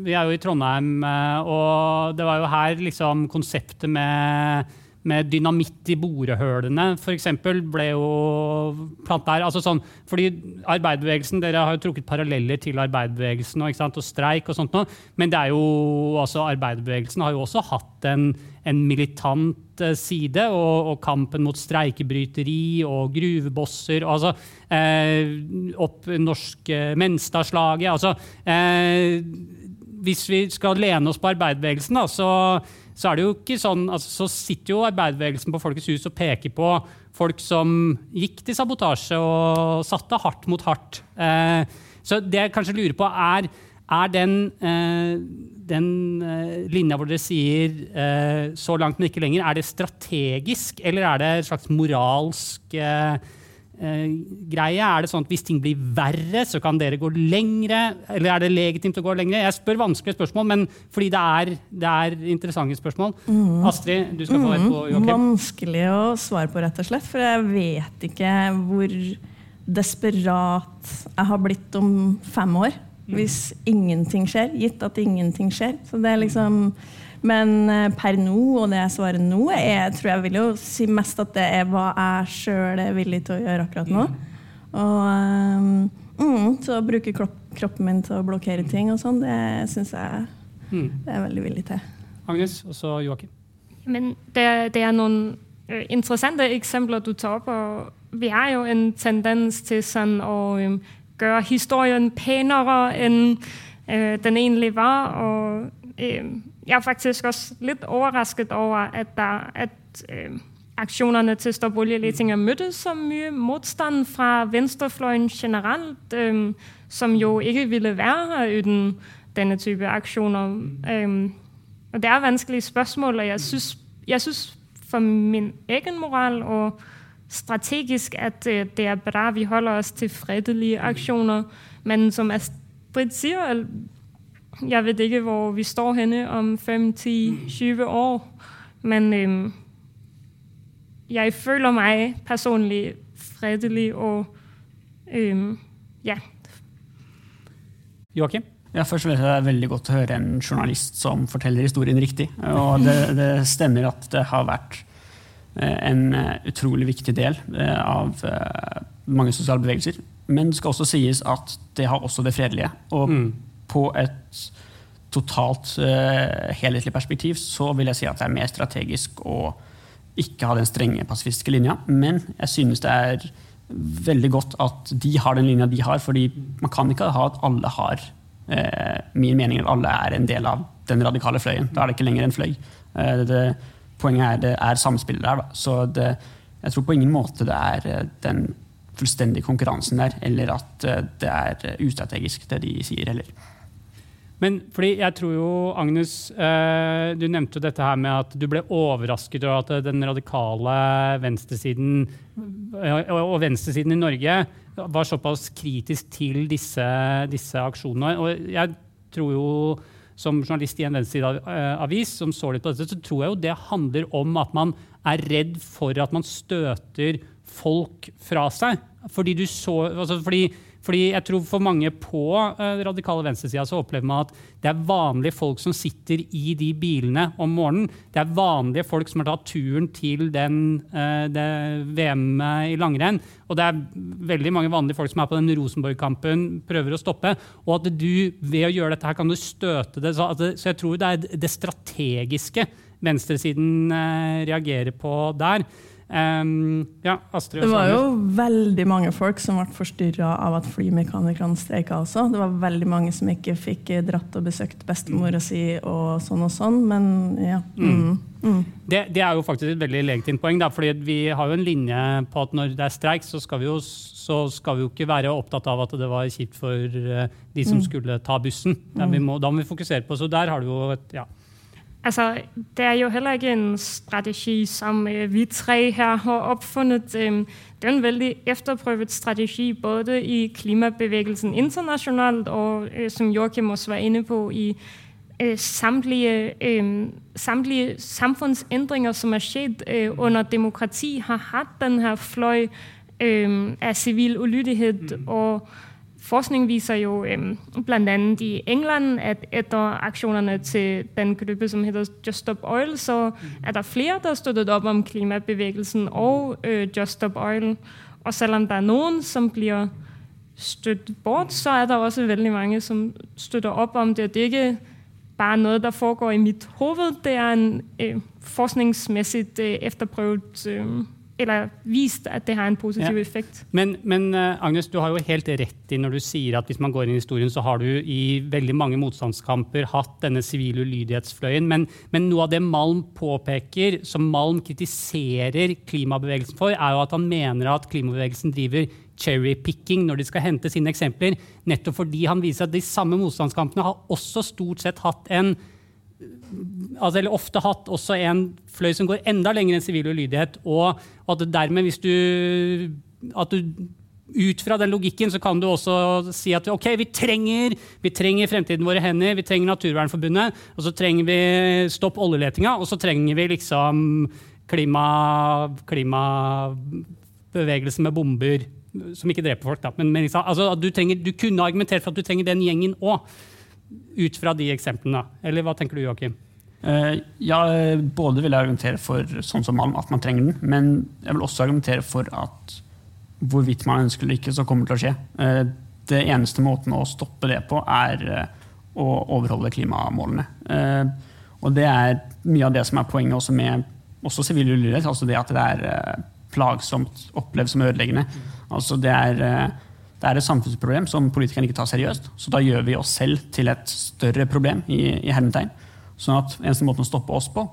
Vi er jo i Trondheim, eh, og det var jo her liksom konseptet med med dynamitt i borehølene f.eks. ble jo planta her. Altså sånn, fordi arbeiderbevegelsen, Dere har jo trukket paralleller til arbeiderbevegelsen og, og streik og sånt noe, men det er jo, altså, arbeiderbevegelsen har jo også hatt en, en militant eh, side, og, og, kampen mot streikebryteri og gruvebosser og altså, eh, opp norske Menstadslaget altså, eh, Hvis vi skal lene oss på arbeiderbevegelsen, da, så så er det jo ikke sånn, altså, så sitter jo arbeiderbevegelsen på Folkets hus og peker på folk som gikk til sabotasje og satte hardt mot hardt. Eh, så det jeg kanskje lurer på, er, er den, eh, den eh, linja hvor dere sier eh, 'så langt, men ikke lenger', er det strategisk, eller er det et slags moralsk eh, greie? Er det sånn at hvis ting blir verre, så kan dere gå lengre? Eller er det legitimt å gå lengre? Jeg spør vanskelige spørsmål, men fordi det er, det er interessante spørsmål. Mm. Astrid, du skal få et på mm. Joakim. Vanskelig å svare på, rett og slett. For jeg vet ikke hvor desperat jeg har blitt om fem år. Mm. Hvis ingenting skjer. Gitt at ingenting skjer. Så det er liksom men eh, per nå, og det jeg svarer nå, jeg tror jeg vil jo si mest at det er hva jeg sjøl er villig til å gjøre akkurat nå. Og um, mm, så å bruke kroppen min til å blokkere ting og sånn, det syns jeg mm. det er veldig villig til. Agnes, og så Joakim. Men det, det er noen øh, interessante eksempler du tar opp. og Vi har jo en tendens til sånn å gjøre historien penere enn øh, den egentlig var. og Jeg er faktisk også litt overrasket over at, der, at øh, aksjonene til Stopp oljeletinga møttes så mye motstand fra venstrefløyen generelt, øh, som jo ikke ville være her uten denne type aksjoner. Øh, og Det er vanskelige spørsmål, og jeg syns, for min egen moral og strategisk at uh, det er bra vi holder oss til fredelige aksjoner. Men som Astrid sier, jeg vet ikke hvor vi står henne om 5-10-20 år. Men øhm, jeg føler meg personlig fredelig og øhm, ja. Joakim? Ja, først vil jeg Det er veldig godt å høre en journalist som forteller historien riktig. Og det, det stemmer at det har vært eh, en eh, utrolig viktig del eh, av mange sosiale bevegelser. Men det skal også sies at det har også det fredelige. Og mm. På et totalt helhetlig perspektiv så vil jeg si at det er mer strategisk å ikke ha den strenge pasifistiske linja. Men jeg synes det er veldig godt at de har den linja de har, fordi man kan ikke ha at alle har uh, min mening at alle er en del av den radikale fløyen. Da er det ikke lenger en fløy. Uh, det, poenget er det er samspillet der. Da. Så det, jeg tror på ingen måte det er den fullstendige konkurransen der, eller at det er ustrategisk, det de sier heller. Men fordi jeg tror jo, Agnes, eh, du nevnte jo dette her med at du ble overrasket over at den radikale venstresiden og venstresiden i Norge var såpass kritisk til disse, disse aksjonene. Og jeg tror jo som journalist i en venstresideavis som så litt på dette, så tror jeg jo det handler om at man er redd for at man støter folk fra seg. Fordi du så altså fordi fordi jeg tror For mange på uh, radikale venstresida så opplever man at det er vanlige folk som sitter i de bilene om morgenen. Det er vanlige folk som har tatt turen til den, uh, det VM-et i langrenn. Og det er veldig mange vanlige folk som er på den Rosenborg-kampen, prøver å stoppe. Og at du ved å gjøre dette her kan du støte det. Så, det, så jeg tror det er det strategiske venstresiden uh, reagerer på der. Um, ja, Astrid det var jo veldig mange folk som ble forstyrra av at flymekanikerne streika også. Det var veldig mange som ikke fikk dratt og besøkt bestemora si og sånn og sånn, men ja. Mm. Mm. Mm. Det, det, er jo faktisk et veldig legitimt poeng, da, fordi vi har jo en linje på at når det er streik, så skal vi jo, skal vi jo ikke være opptatt av at det var kjipt for uh, de som mm. skulle ta bussen. Må, da må vi fokusere på Så der har du jo et ja, Altså, det er jo heller ikke en strategi som øh, vi tre her har oppfunnet. Øh, det er en veldig efterprøvet strategi både i klimabevegelsen internasjonalt og, øh, som Joachim også var inne på, i øh, samtlige, samtlige samfunnsendringer som er skjedd øh, under demokrati, har hatt denne fløy av sivil ulydighet. Mm. og Forskning viser jo øhm, bl.a. i England at etter aksjonene til den gruppe som heter Just Stop Oil, så er det flere der støttet opp om klimabevegelsen og øh, Just Stop Oil. Og selv om det er noen som blir støttet bort, så er det også veldig mange som støtter opp om det. Det er ikke bare noe der foregår i mitt hode, det er en øh, forskningsmessig øh, efterprøvet øh, eller vist at det har en positiv ja. effekt. Men, men, eh, Agnes, du har jo helt rett i når du sier at hvis man går inn i historien, så har du i veldig mange motstandskamper hatt denne sivile ulydighetsfløyen. Men, men, noe av det Malm påpeker, som Malm kritiserer klimabevegelsen for, er jo at han mener at klimabevegelsen driver cherrypicking når de skal hente sine eksempler. Nettopp fordi han viser at de samme motstandskampene har også stort sett hatt en altså, eller ofte hatt også en fløy som går enda lenger enn sivil ulydighet. Og, at dermed, hvis du, at du ut fra den logikken så kan du også si at ok, vi trenger, vi trenger fremtiden våre hender, vi trenger Naturvernforbundet, og så trenger vi stopp oljeletinga, og så trenger vi liksom klima, klimabevegelse med bomber som ikke dreper folk. Da. Men, men altså, du, trenger, du kunne argumentert for at du trenger den gjengen òg ut fra de eksemplene? Eller hva tenker du, Joakim? Uh, ja, både vil jeg argumentere for sånn som Malm, at man trenger den, men jeg vil også argumentere for at hvorvidt man ønsker det eller ikke, så kommer det til å skje. Uh, det eneste måten å stoppe det på, er uh, å overholde klimamålene. Og det er mye av det som er poenget også med også sivil ulydighet. Altså det at det er eh, plagsomt, opplevd som ødeleggende. Altså det er, eh, det er et samfunnsproblem som politikerne ikke tar seriøst. Så da gjør vi oss selv til et større problem i, i hermetegn. Sånn at eneste måten å stoppe oss på,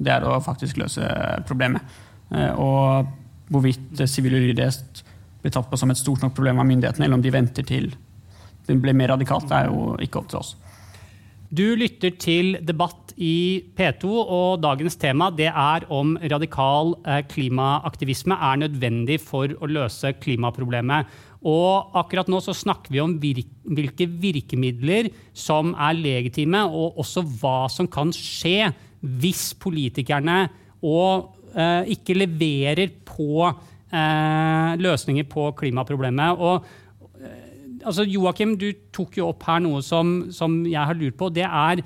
det er å faktisk løse problemet. Eh, og hvorvidt sivil ulydighet blir tatt på som et stort nok problem av myndighetene, eller om de venter til det blir mer radikalt, det er jo ikke opp til oss. Du lytter til debatt i P2, og dagens tema det er om radikal eh, klimaaktivisme er nødvendig for å løse klimaproblemet. Og akkurat nå så snakker vi om hvilke virkemidler som er legitime, og også hva som kan skje hvis politikerne og, eh, ikke leverer på eh, løsninger på klimaproblemet. Og altså Joakim, du tok jo opp her noe som, som, jeg har lurt på. Det er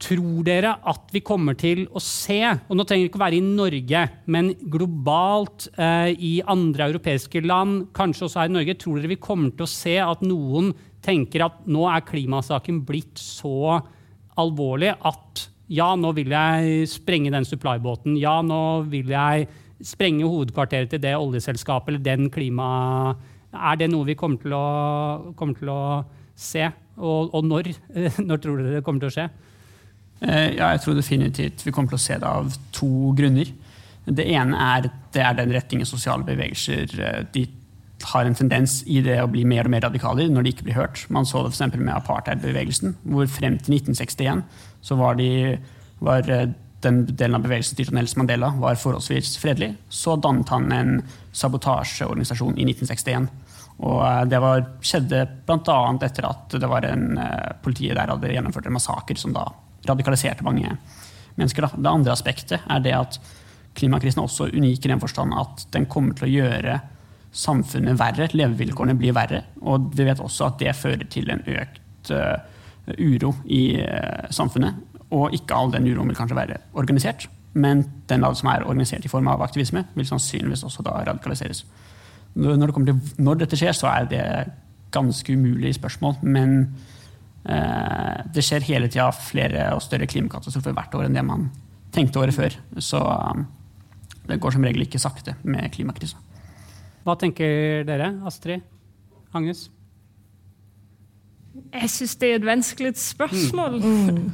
Tror dere at vi kommer til å se, og nå trenger det ikke å være i Norge, men globalt eh, i andre europeiske land, kanskje også her i Norge, tror dere vi kommer til å se at noen tenker at nå er klimasaken blitt så alvorlig at ja, nå vil jeg sprenge den supply-båten. Ja, nå vil jeg sprenge hovedkvarteret til det oljeselskapet eller den klima er det noe vi kommer til å, kommer til å se? Og, og når, når, tror dere det kommer til å skje? Eh, ja, jeg tror definitivt vi kommer til å se det av to grunner. Det ene er, det er den retningen sosiale bevegelser eh, de har en tendens i det å bli mer og mer radikale når de ikke blir hørt. Man så det f.eks. med apartheidbevegelsen, hvor frem til 1961 så var, de, var eh, den delen av bevegelsen styrt av Nelson Mandela var forholdsvis fredelig. Så dannet han en sabotasjeorganisasjon i 1961. Og det var, skjedde bl.a. etter at det var en, politiet der hadde gjennomført en massaker som da radikaliserte mange mennesker. Da. Det andre aspektet er det at klimakrisen er også unik i den forstand at den kommer til å gjøre samfunnet verre, levevilkårene blir verre. Og vi vet også at det fører til en økt uh, uro i uh, samfunnet. Og ikke all den uroen vil kanskje være organisert, men den som er organisert i form av aktivisme, vil sannsynligvis også da radikaliseres. Når, det til, når dette skjer, så er det ganske umulig spørsmål. Men eh, det skjer hele tida flere og større klimakatastrofer hvert år enn det man tenkte året før. Så um, det går som regel ikke sakte med klimakrisa. Hva tenker dere, Astrid Agnes? Jeg syns det er et vanskelig spørsmål. Mm.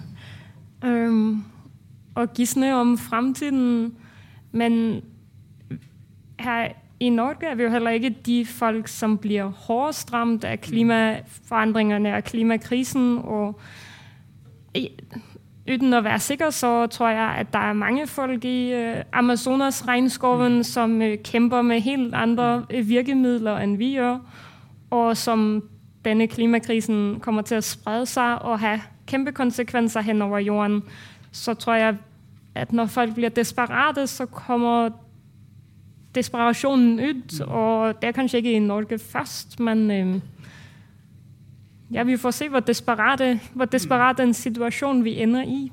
um, å gisne om framtiden. Men her i Norge er vi jo heller ikke de folk som blir hardest rammet av klimaforandringene og klimakrisen. Og uten å være sikker så tror jeg at det er mange folk i uh, Amazonas-regnskogen som uh, kjemper med helt andre virkemidler enn vi gjør, og som denne klimakrisen kommer til å sprede seg og ha kjempekonsekvenser henover jorden. Så tror jeg at når folk blir desperate, så kommer desperasjonen ut. Og det er kanskje ikke i Norge først, men øh, ja, vi får se hvor desperat en situasjon vi ender i.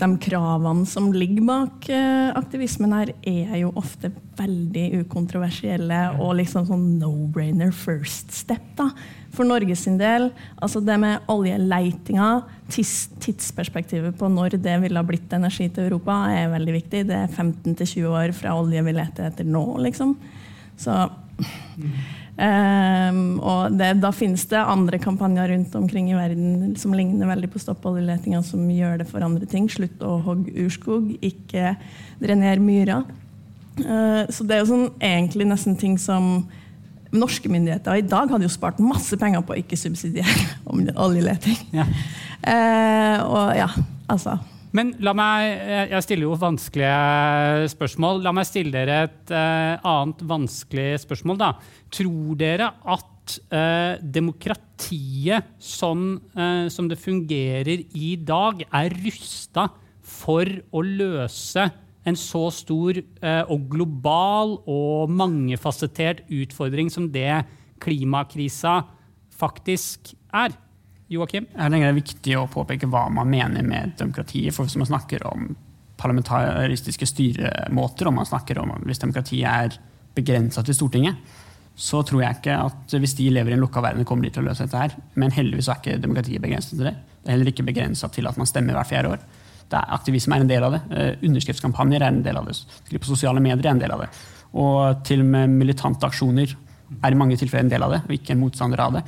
De kravene som ligger bak uh, aktivismen her, er jo ofte veldig ukontroversielle og liksom sånn no-brainer first step. da for Norges del, altså det med oljeleitinga, tids, tidsperspektivet på når det ville ha blitt energi til Europa, er veldig viktig. Det er 15-20 år fra olje vi leter etter nå, liksom. Så um, Og det, da finnes det andre kampanjer rundt omkring i verden som ligner veldig på Stopp oljeletinga, som gjør det for andre ting. Slutt å hogge urskog, ikke drenere myrer. Uh, så det er jo sånn, egentlig nesten ting som norske myndigheter i dag hadde jo spart masse penger på å ikke subsidiere oljeleting. Ja. Uh, og ja, altså men la meg, Jeg stiller jo vanskelige spørsmål. La meg stille dere et uh, annet vanskelig spørsmål. da. Tror dere at uh, demokratiet sånn uh, som det fungerer i dag, er rusta for å løse en så stor eh, og global og mangefasettert utfordring som det klimakrisa faktisk er. Joakim? Jeg tenker det er viktig å påpeke hva man mener med demokratiet. for Hvis man snakker om parlamentaristiske styremåter, og man snakker om hvis demokratiet er begrensa til Stortinget, så tror jeg ikke at hvis de lever i en lukka verden, kommer de til å løse dette her. Men heldigvis er ikke demokratiet begrenset til det. Det er heller ikke begrensa til at man stemmer hvert fjerde år. Det Er, aktivisme er en del av det. Uh, underskriftskampanjer er en del av det. Skriv på sosiale medier er en del av det. Og til og med militante aksjoner er i mange tilfeller en del av det, og ikke en motstander av det.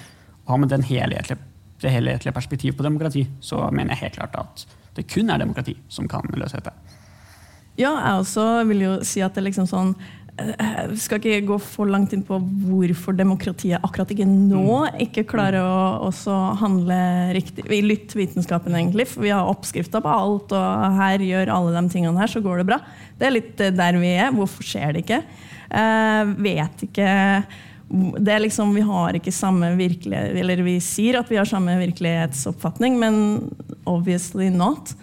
Og har man den helhetlige, det helhetlige perspektivet på demokrati, så mener jeg helt klart at det kun er demokrati som kan løse dette. Ja, jeg også vil jo si at det er liksom sånn jeg eh, skal ikke gå for langt inn på hvorfor demokratiet akkurat ikke nå mm. ikke klarer å handle riktig. Vi lytter vitenskapen, egentlig, for vi har oppskrifter på alt, og her gjør alle de tingene her, så går det bra. Det er litt eh, der vi er. Hvorfor skjer det ikke? Uh, vet ikke det er liksom, Vi har ikke samme virkelighet Eller vi sier at vi har samme virkelighetsoppfatning, men obviously not.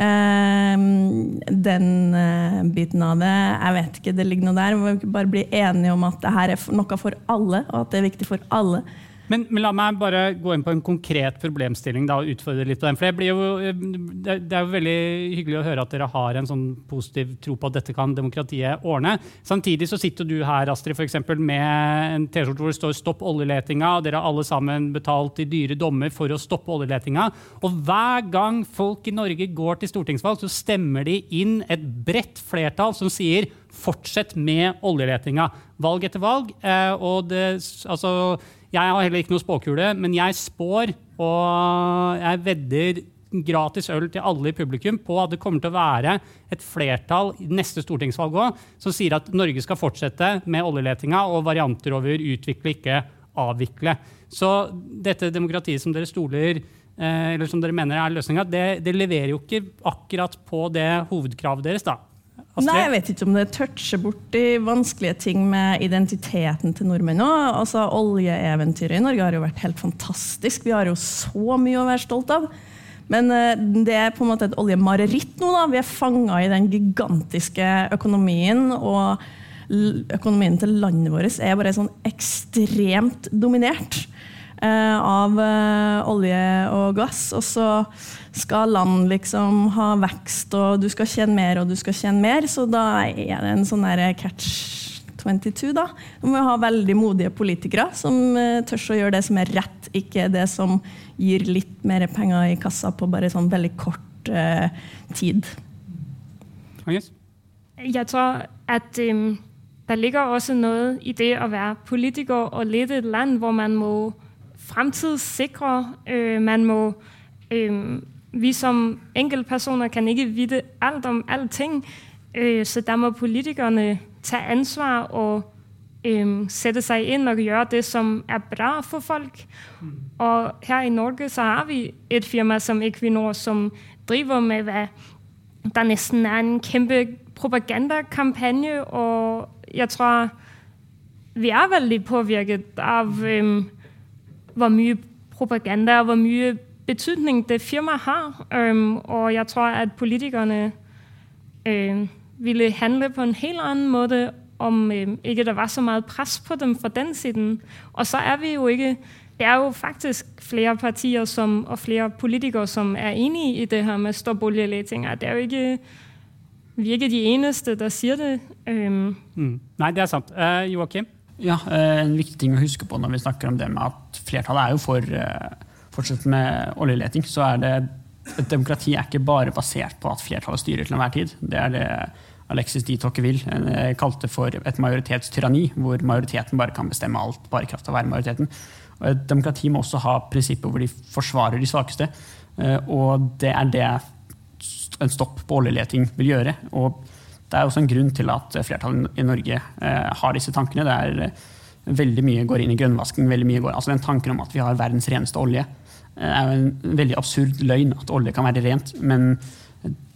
Ehm, den eh, biten av det Jeg vet ikke, det ligger noe der. Vi må bare bli enige om at det her er noe for alle, og at det er viktig for alle. Men, men, la meg bare gå inn på en konkret problemstilling da, og utfordre litt på den. For jo, det, det, er jo veldig hyggelig å høre at dere har en sånn positiv tro på at dette kan demokratiet ordne. Samtidig så sitter du her Astrid, for eksempel, med en T-skjorte hvor det står 'Stopp oljeletinga', og dere har alle sammen betalt i dyre dommer for å stoppe oljeletinga. Og hver gang folk i Norge går til stortingsvalg, så stemmer de inn et bredt flertall som sier 'fortsett med oljeletinga'. Valg etter valg. Eh, og det, altså jeg har heller ikke noe spåkule, men jeg spår, og jeg vedder gratis øl til alle i publikum på at det kommer til å være et flertall i neste stortingsvalg òg som sier at Norge skal fortsette med oljeletinga og varianter over utvikle, ikke avvikle. Så dette demokratiet som dere stoler eh, eller som dere mener er løsninga, det, det leverer jo ikke akkurat på det hovedkravet deres. da. Astrid? Nei, Jeg vet ikke om det toucher borti vanskelige ting med identiteten til nordmenn. Altså, oljeeventyret i Norge har jo vært helt fantastisk. Vi har jo så mye å være stolt av. Men uh, det er på en måte et oljemareritt nå. da. Vi er fanga i den gigantiske økonomien. og økonomien til landet vårt er bare sånn ekstremt dominert av uh, olje og gass. Og så skal land liksom ha vekst, og du skal tjene mer og du skal tjene mer. Så da er det en sånn catch 22. da. Du må ha veldig modige politikere som uh, tør å gjøre det som er rett, ikke det som gir litt mer penger i kassa på bare sånn veldig kort uh, tid. Agnes? Jeg tror at um, der ligger også noe i det å være politiker og lede et land hvor man må fremtidssikre. Øh, man må øh, vi som enkeltpersoner kan ikke vite alt om alting, øh, så der må politikerne tage ansvar og øh, sætte seg inn og gjøre det som er bra for folk. Mm. Og her i Norge så har vi et firma som Equinor som driver med hva der nesten er en kjempe propagandakampanje, og jeg tror vi er veldig påvirket av øh, hvor mye propaganda og hvor mye betydning det firma har. Øhm, og jeg tror at politikerne øh, ville handle på en helt annen måte om øh, ikke der var så mye press på dem fra den siden. Og så er vi jo ikke Det er jo faktisk flere partier som, og flere politikere som er enige i det her med stopp oljeletinga. Det er jo ikke vi er ikke de eneste der sier det. Um. Mm. Nei, det er sant. Uh, Joakim? Ja, uh, En viktig ting å huske på når vi snakker om det med at flertallet er jo for uh, fortsette med oljeleting, så er det et demokrati er ikke bare basert på at flertallet styrer til enhver tid. Det er det Alexis de Tocqueville eh, kalte for et majoritetstyranni, hvor majoriteten bare kan bestemme alt bare i kraft av å være majoriteten. Og et demokrati må også ha prinsipper hvor de forsvarer de svakeste. Eh, og det er det en stopp på oljeleting vil gjøre. Og det er også en grunn til at flertallet i Norge eh, har disse tankene. Det er veldig mye går inn i grønnvasking. veldig mye går, altså Den tanken om at vi har verdens reneste olje, Eh, er jo en veldig absurd løgn at olje kan være rent. Men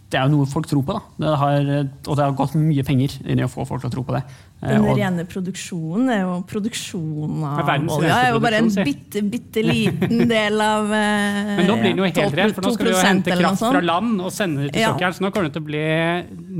det er jo noe folk tror på. da. Det har, og det har gått mye penger inn i å få folk til å tro på det. Den Den rene produksjonen er jo produksjonen av olje. Det er jo bare en bitte, bitte liten del av eh, Men nå blir den jo helt ren, for nå skal vi jo hente kraft fra land og sende det til sokkelen. Ja. Så nå kommer det til å bli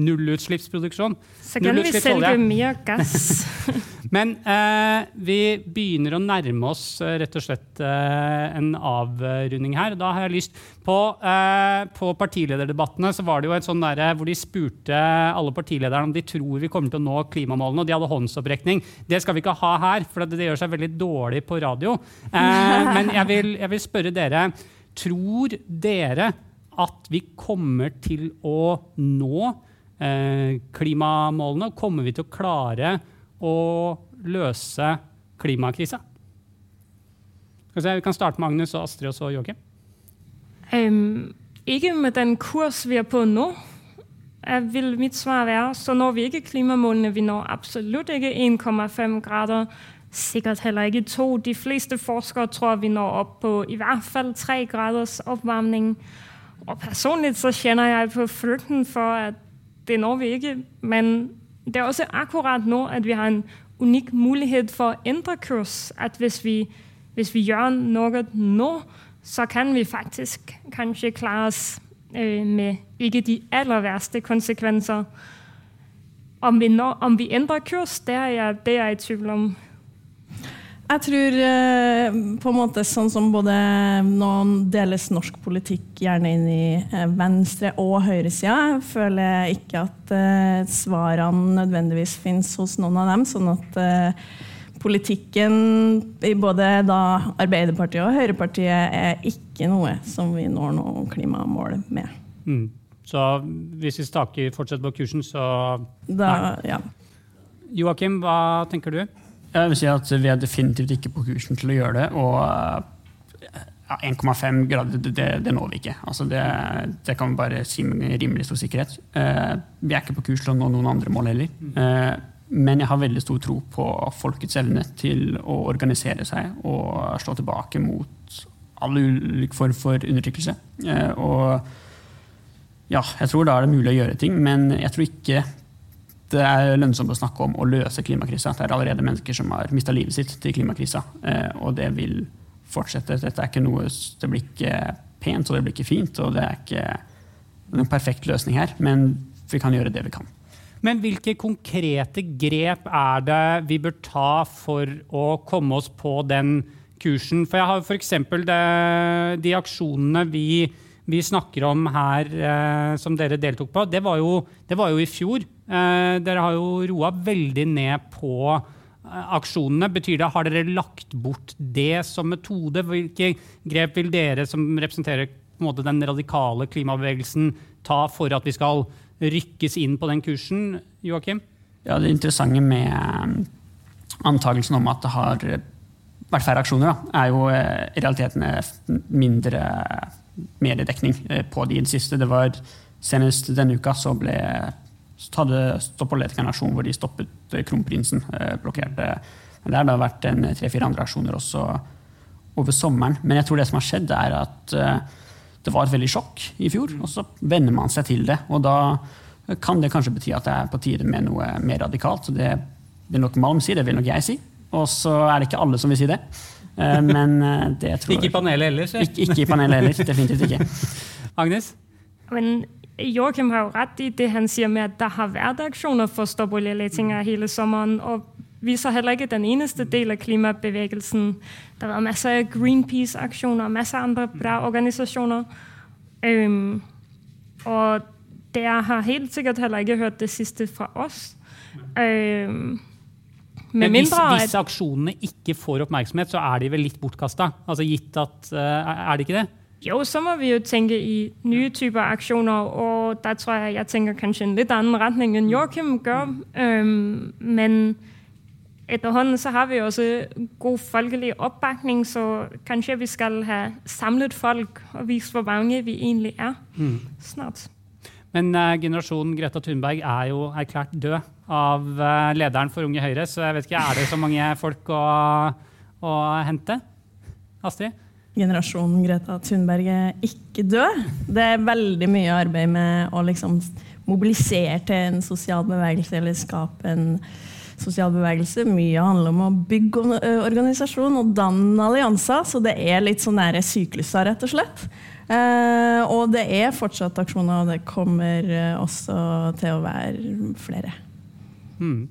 nullutslippsproduksjon. Så kan vi selge mye gass. Men eh, vi begynner å nærme oss eh, rett og slett eh, en avrunding her. Da har jeg lyst På, eh, på partilederdebattene så var det jo et sånn der, hvor de spurte alle partilederne om de tror vi kommer til å nå klimamålene. og de hadde håndsopprekning. Det skal vi ikke ha her, for det, det gjør seg veldig dårlig på radio. Eh, men jeg vil, jeg vil spørre dere. tror dere at vi kommer til å nå eh, klimamålene? Og kommer vi til å klare å løse klimakrisa? Vi kan starte med Agnes og Astrid og så Joakim. Um, ikke med den kurs vi er på nå, vil mitt svar være. Så når vi ikke klimamålene. Vi når absolutt ikke 1,5 grader. Sikkert heller ikke to. De fleste forskere tror vi når opp på i hvert fall tre graders oppvarming. Og personlig så kjenner jeg på frykten for at det når vi ikke. Men det er også akkurat nå at vi har en unik mulighet for å endre kurs. At hvis vi, hvis vi gjør noe nå, så kan vi faktisk kanskje klare oss øh, med ikke de aller verste konsekvenser. Om vi, når, om vi endrer kurs, det er jeg, det er jeg i tvil om. Jeg tror eh, på en måte sånn som både noen deles norsk politikk gjerne inn i eh, venstre- og høyresida, føler jeg ikke at eh, svarene nødvendigvis finnes hos noen av dem. Sånn at politikken i både da Arbeiderpartiet og Høyrepartiet er ikke noe som vi når noen klimamål med. Mm. Så hvis vi staker fortsetter på kursen, så da, ja. Joakim, hva tenker du? Jeg vil si at Vi er definitivt ikke på kursen til å gjøre det. og ja, 1,5 grader, det, det, når vi ikke. Altså det, det, kan vi bare si med rimelig stor sikkerhet. Eh, vi er ikke på kurs til å nå noen andre mål heller. Eh, men jeg har veldig stor tro på folkets evne til å organisere seg og slå tilbake mot all ulik form for undertrykkelse. Eh, og ja, jeg tror da er det mulig å gjøre ting, men jeg tror ikke det er lønnsomt å snakke om å løse klimakrisa. Det er allerede mennesker som har mista livet sitt til klimakrisa, eh, og det vil fortsette. Dette er ikke noe, det blir ikke pent og det blir ikke fint, og det er ikke noen perfekt løsning her, men vi kan gjøre det vi kan. Men hvilke konkrete grep er det vi bør ta for å komme oss på den kursen? For jeg har f.eks. de aksjonene vi vi snakker om her, eh, som dere deltok på, det var jo, det var jo i fjor. Eh, dere har jo roa veldig ned på eh, aksjonene. Betyr det, Har dere lagt bort det som metode? Hvilke grep vil dere som representerer måte, den radikale klimabevegelsen, ta for at vi skal rykkes inn på den kursen? Joakim? Ja, Det interessante med eh, antakelsen om at det har vært færre aksjoner, da, er jo eh, i realiteten mindre mediedekning eh, på de i det siste. Det var Senest denne uka så ble så hadde Stoppoletica en aksjon hvor de stoppet eh, kronprinsen. Eh, blokkerte. Men det har da vært en tre-fire andre aksjoner også over sommeren. Men jeg tror det som har skjedd, er at det var et veldig sjokk i fjor. Og så venner man seg til det. Og da kan det kanskje bety at det er på tide med noe mer radikalt. Det vil nok Malm si, det vil nok jeg si. Og så er det ikke alle som vil si det. Eh, men eh, det tror Ikke i panelet heller? Ikke, ikke, i panelet heller, definitivt ikke. Agnes? Men Joachim har jo rett i det han sier med at det har vært aksjoner for stopp oljeletinga hele sommeren. og vi så heller ikke den eneste del av klimabevegelsen. Det har vært masse Greenpeace-aksjoner masse andre bra organisasjoner. Um, og dere har helt sikkert heller ikke hørt det siste fra oss. Um, men hvis hvis, aksjonene ikke får oppmerksomhet, så er de vel litt bortkasta? Altså gitt at uh, Er det ikke det? Jo, så må vi jo tenke i nye typer aksjoner, og der tror jeg jeg tenker kanskje en litt annen retning enn Joachim gjør. Um, men etterhånden så har vi også god folkelig oppbakning, så kanskje vi skal ha samlet folk og vist hvor mange vi egentlig er mm. snart. Men uh, generasjonen Greta Thunberg er jo erklært død av uh, lederen for Unge Høyre, så jeg vet ikke, er det så mange folk å, å hente? Astrid? Generasjonen Greta Thunberg er ikke død. Det er veldig mye arbeid med å liksom mobilisere til en sosial bevegelse eller skape en sosial bevegelse. Mye handler om å bygge organisasjon og danne allianser, så det er litt sånn sykluser, rett og slett. Eh, og det er fortsatt aksjoner, og det kommer også til å være flere. Hmm.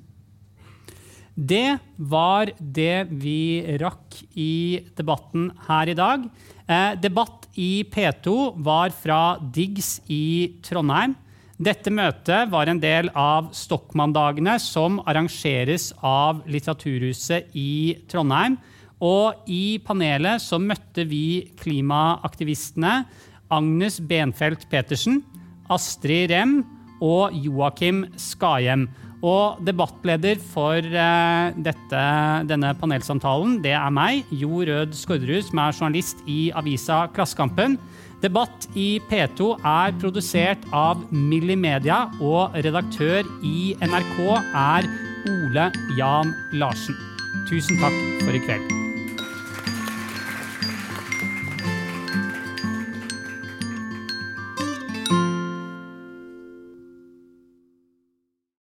Det var det vi rakk i debatten her i dag. Eh, debatt i P2 var fra Diggs i Trondheim. Dette møtet var en del av Stokmanndagene, som arrangeres av Litteraturhuset i Trondheim. Og i panelet så møtte vi klimaaktivistene Agnes Benfelt Petersen, Astrid Rem og Joakim Skahjem. Og debattleder for eh, dette, denne panelsamtalen, det er meg, Jo Rød Skårderud, som er journalist i avisa Klassekampen. Debatt i P2 er produsert av Millimedia, og redaktør i NRK er Ole Jan Larsen. Tusen takk for i kveld.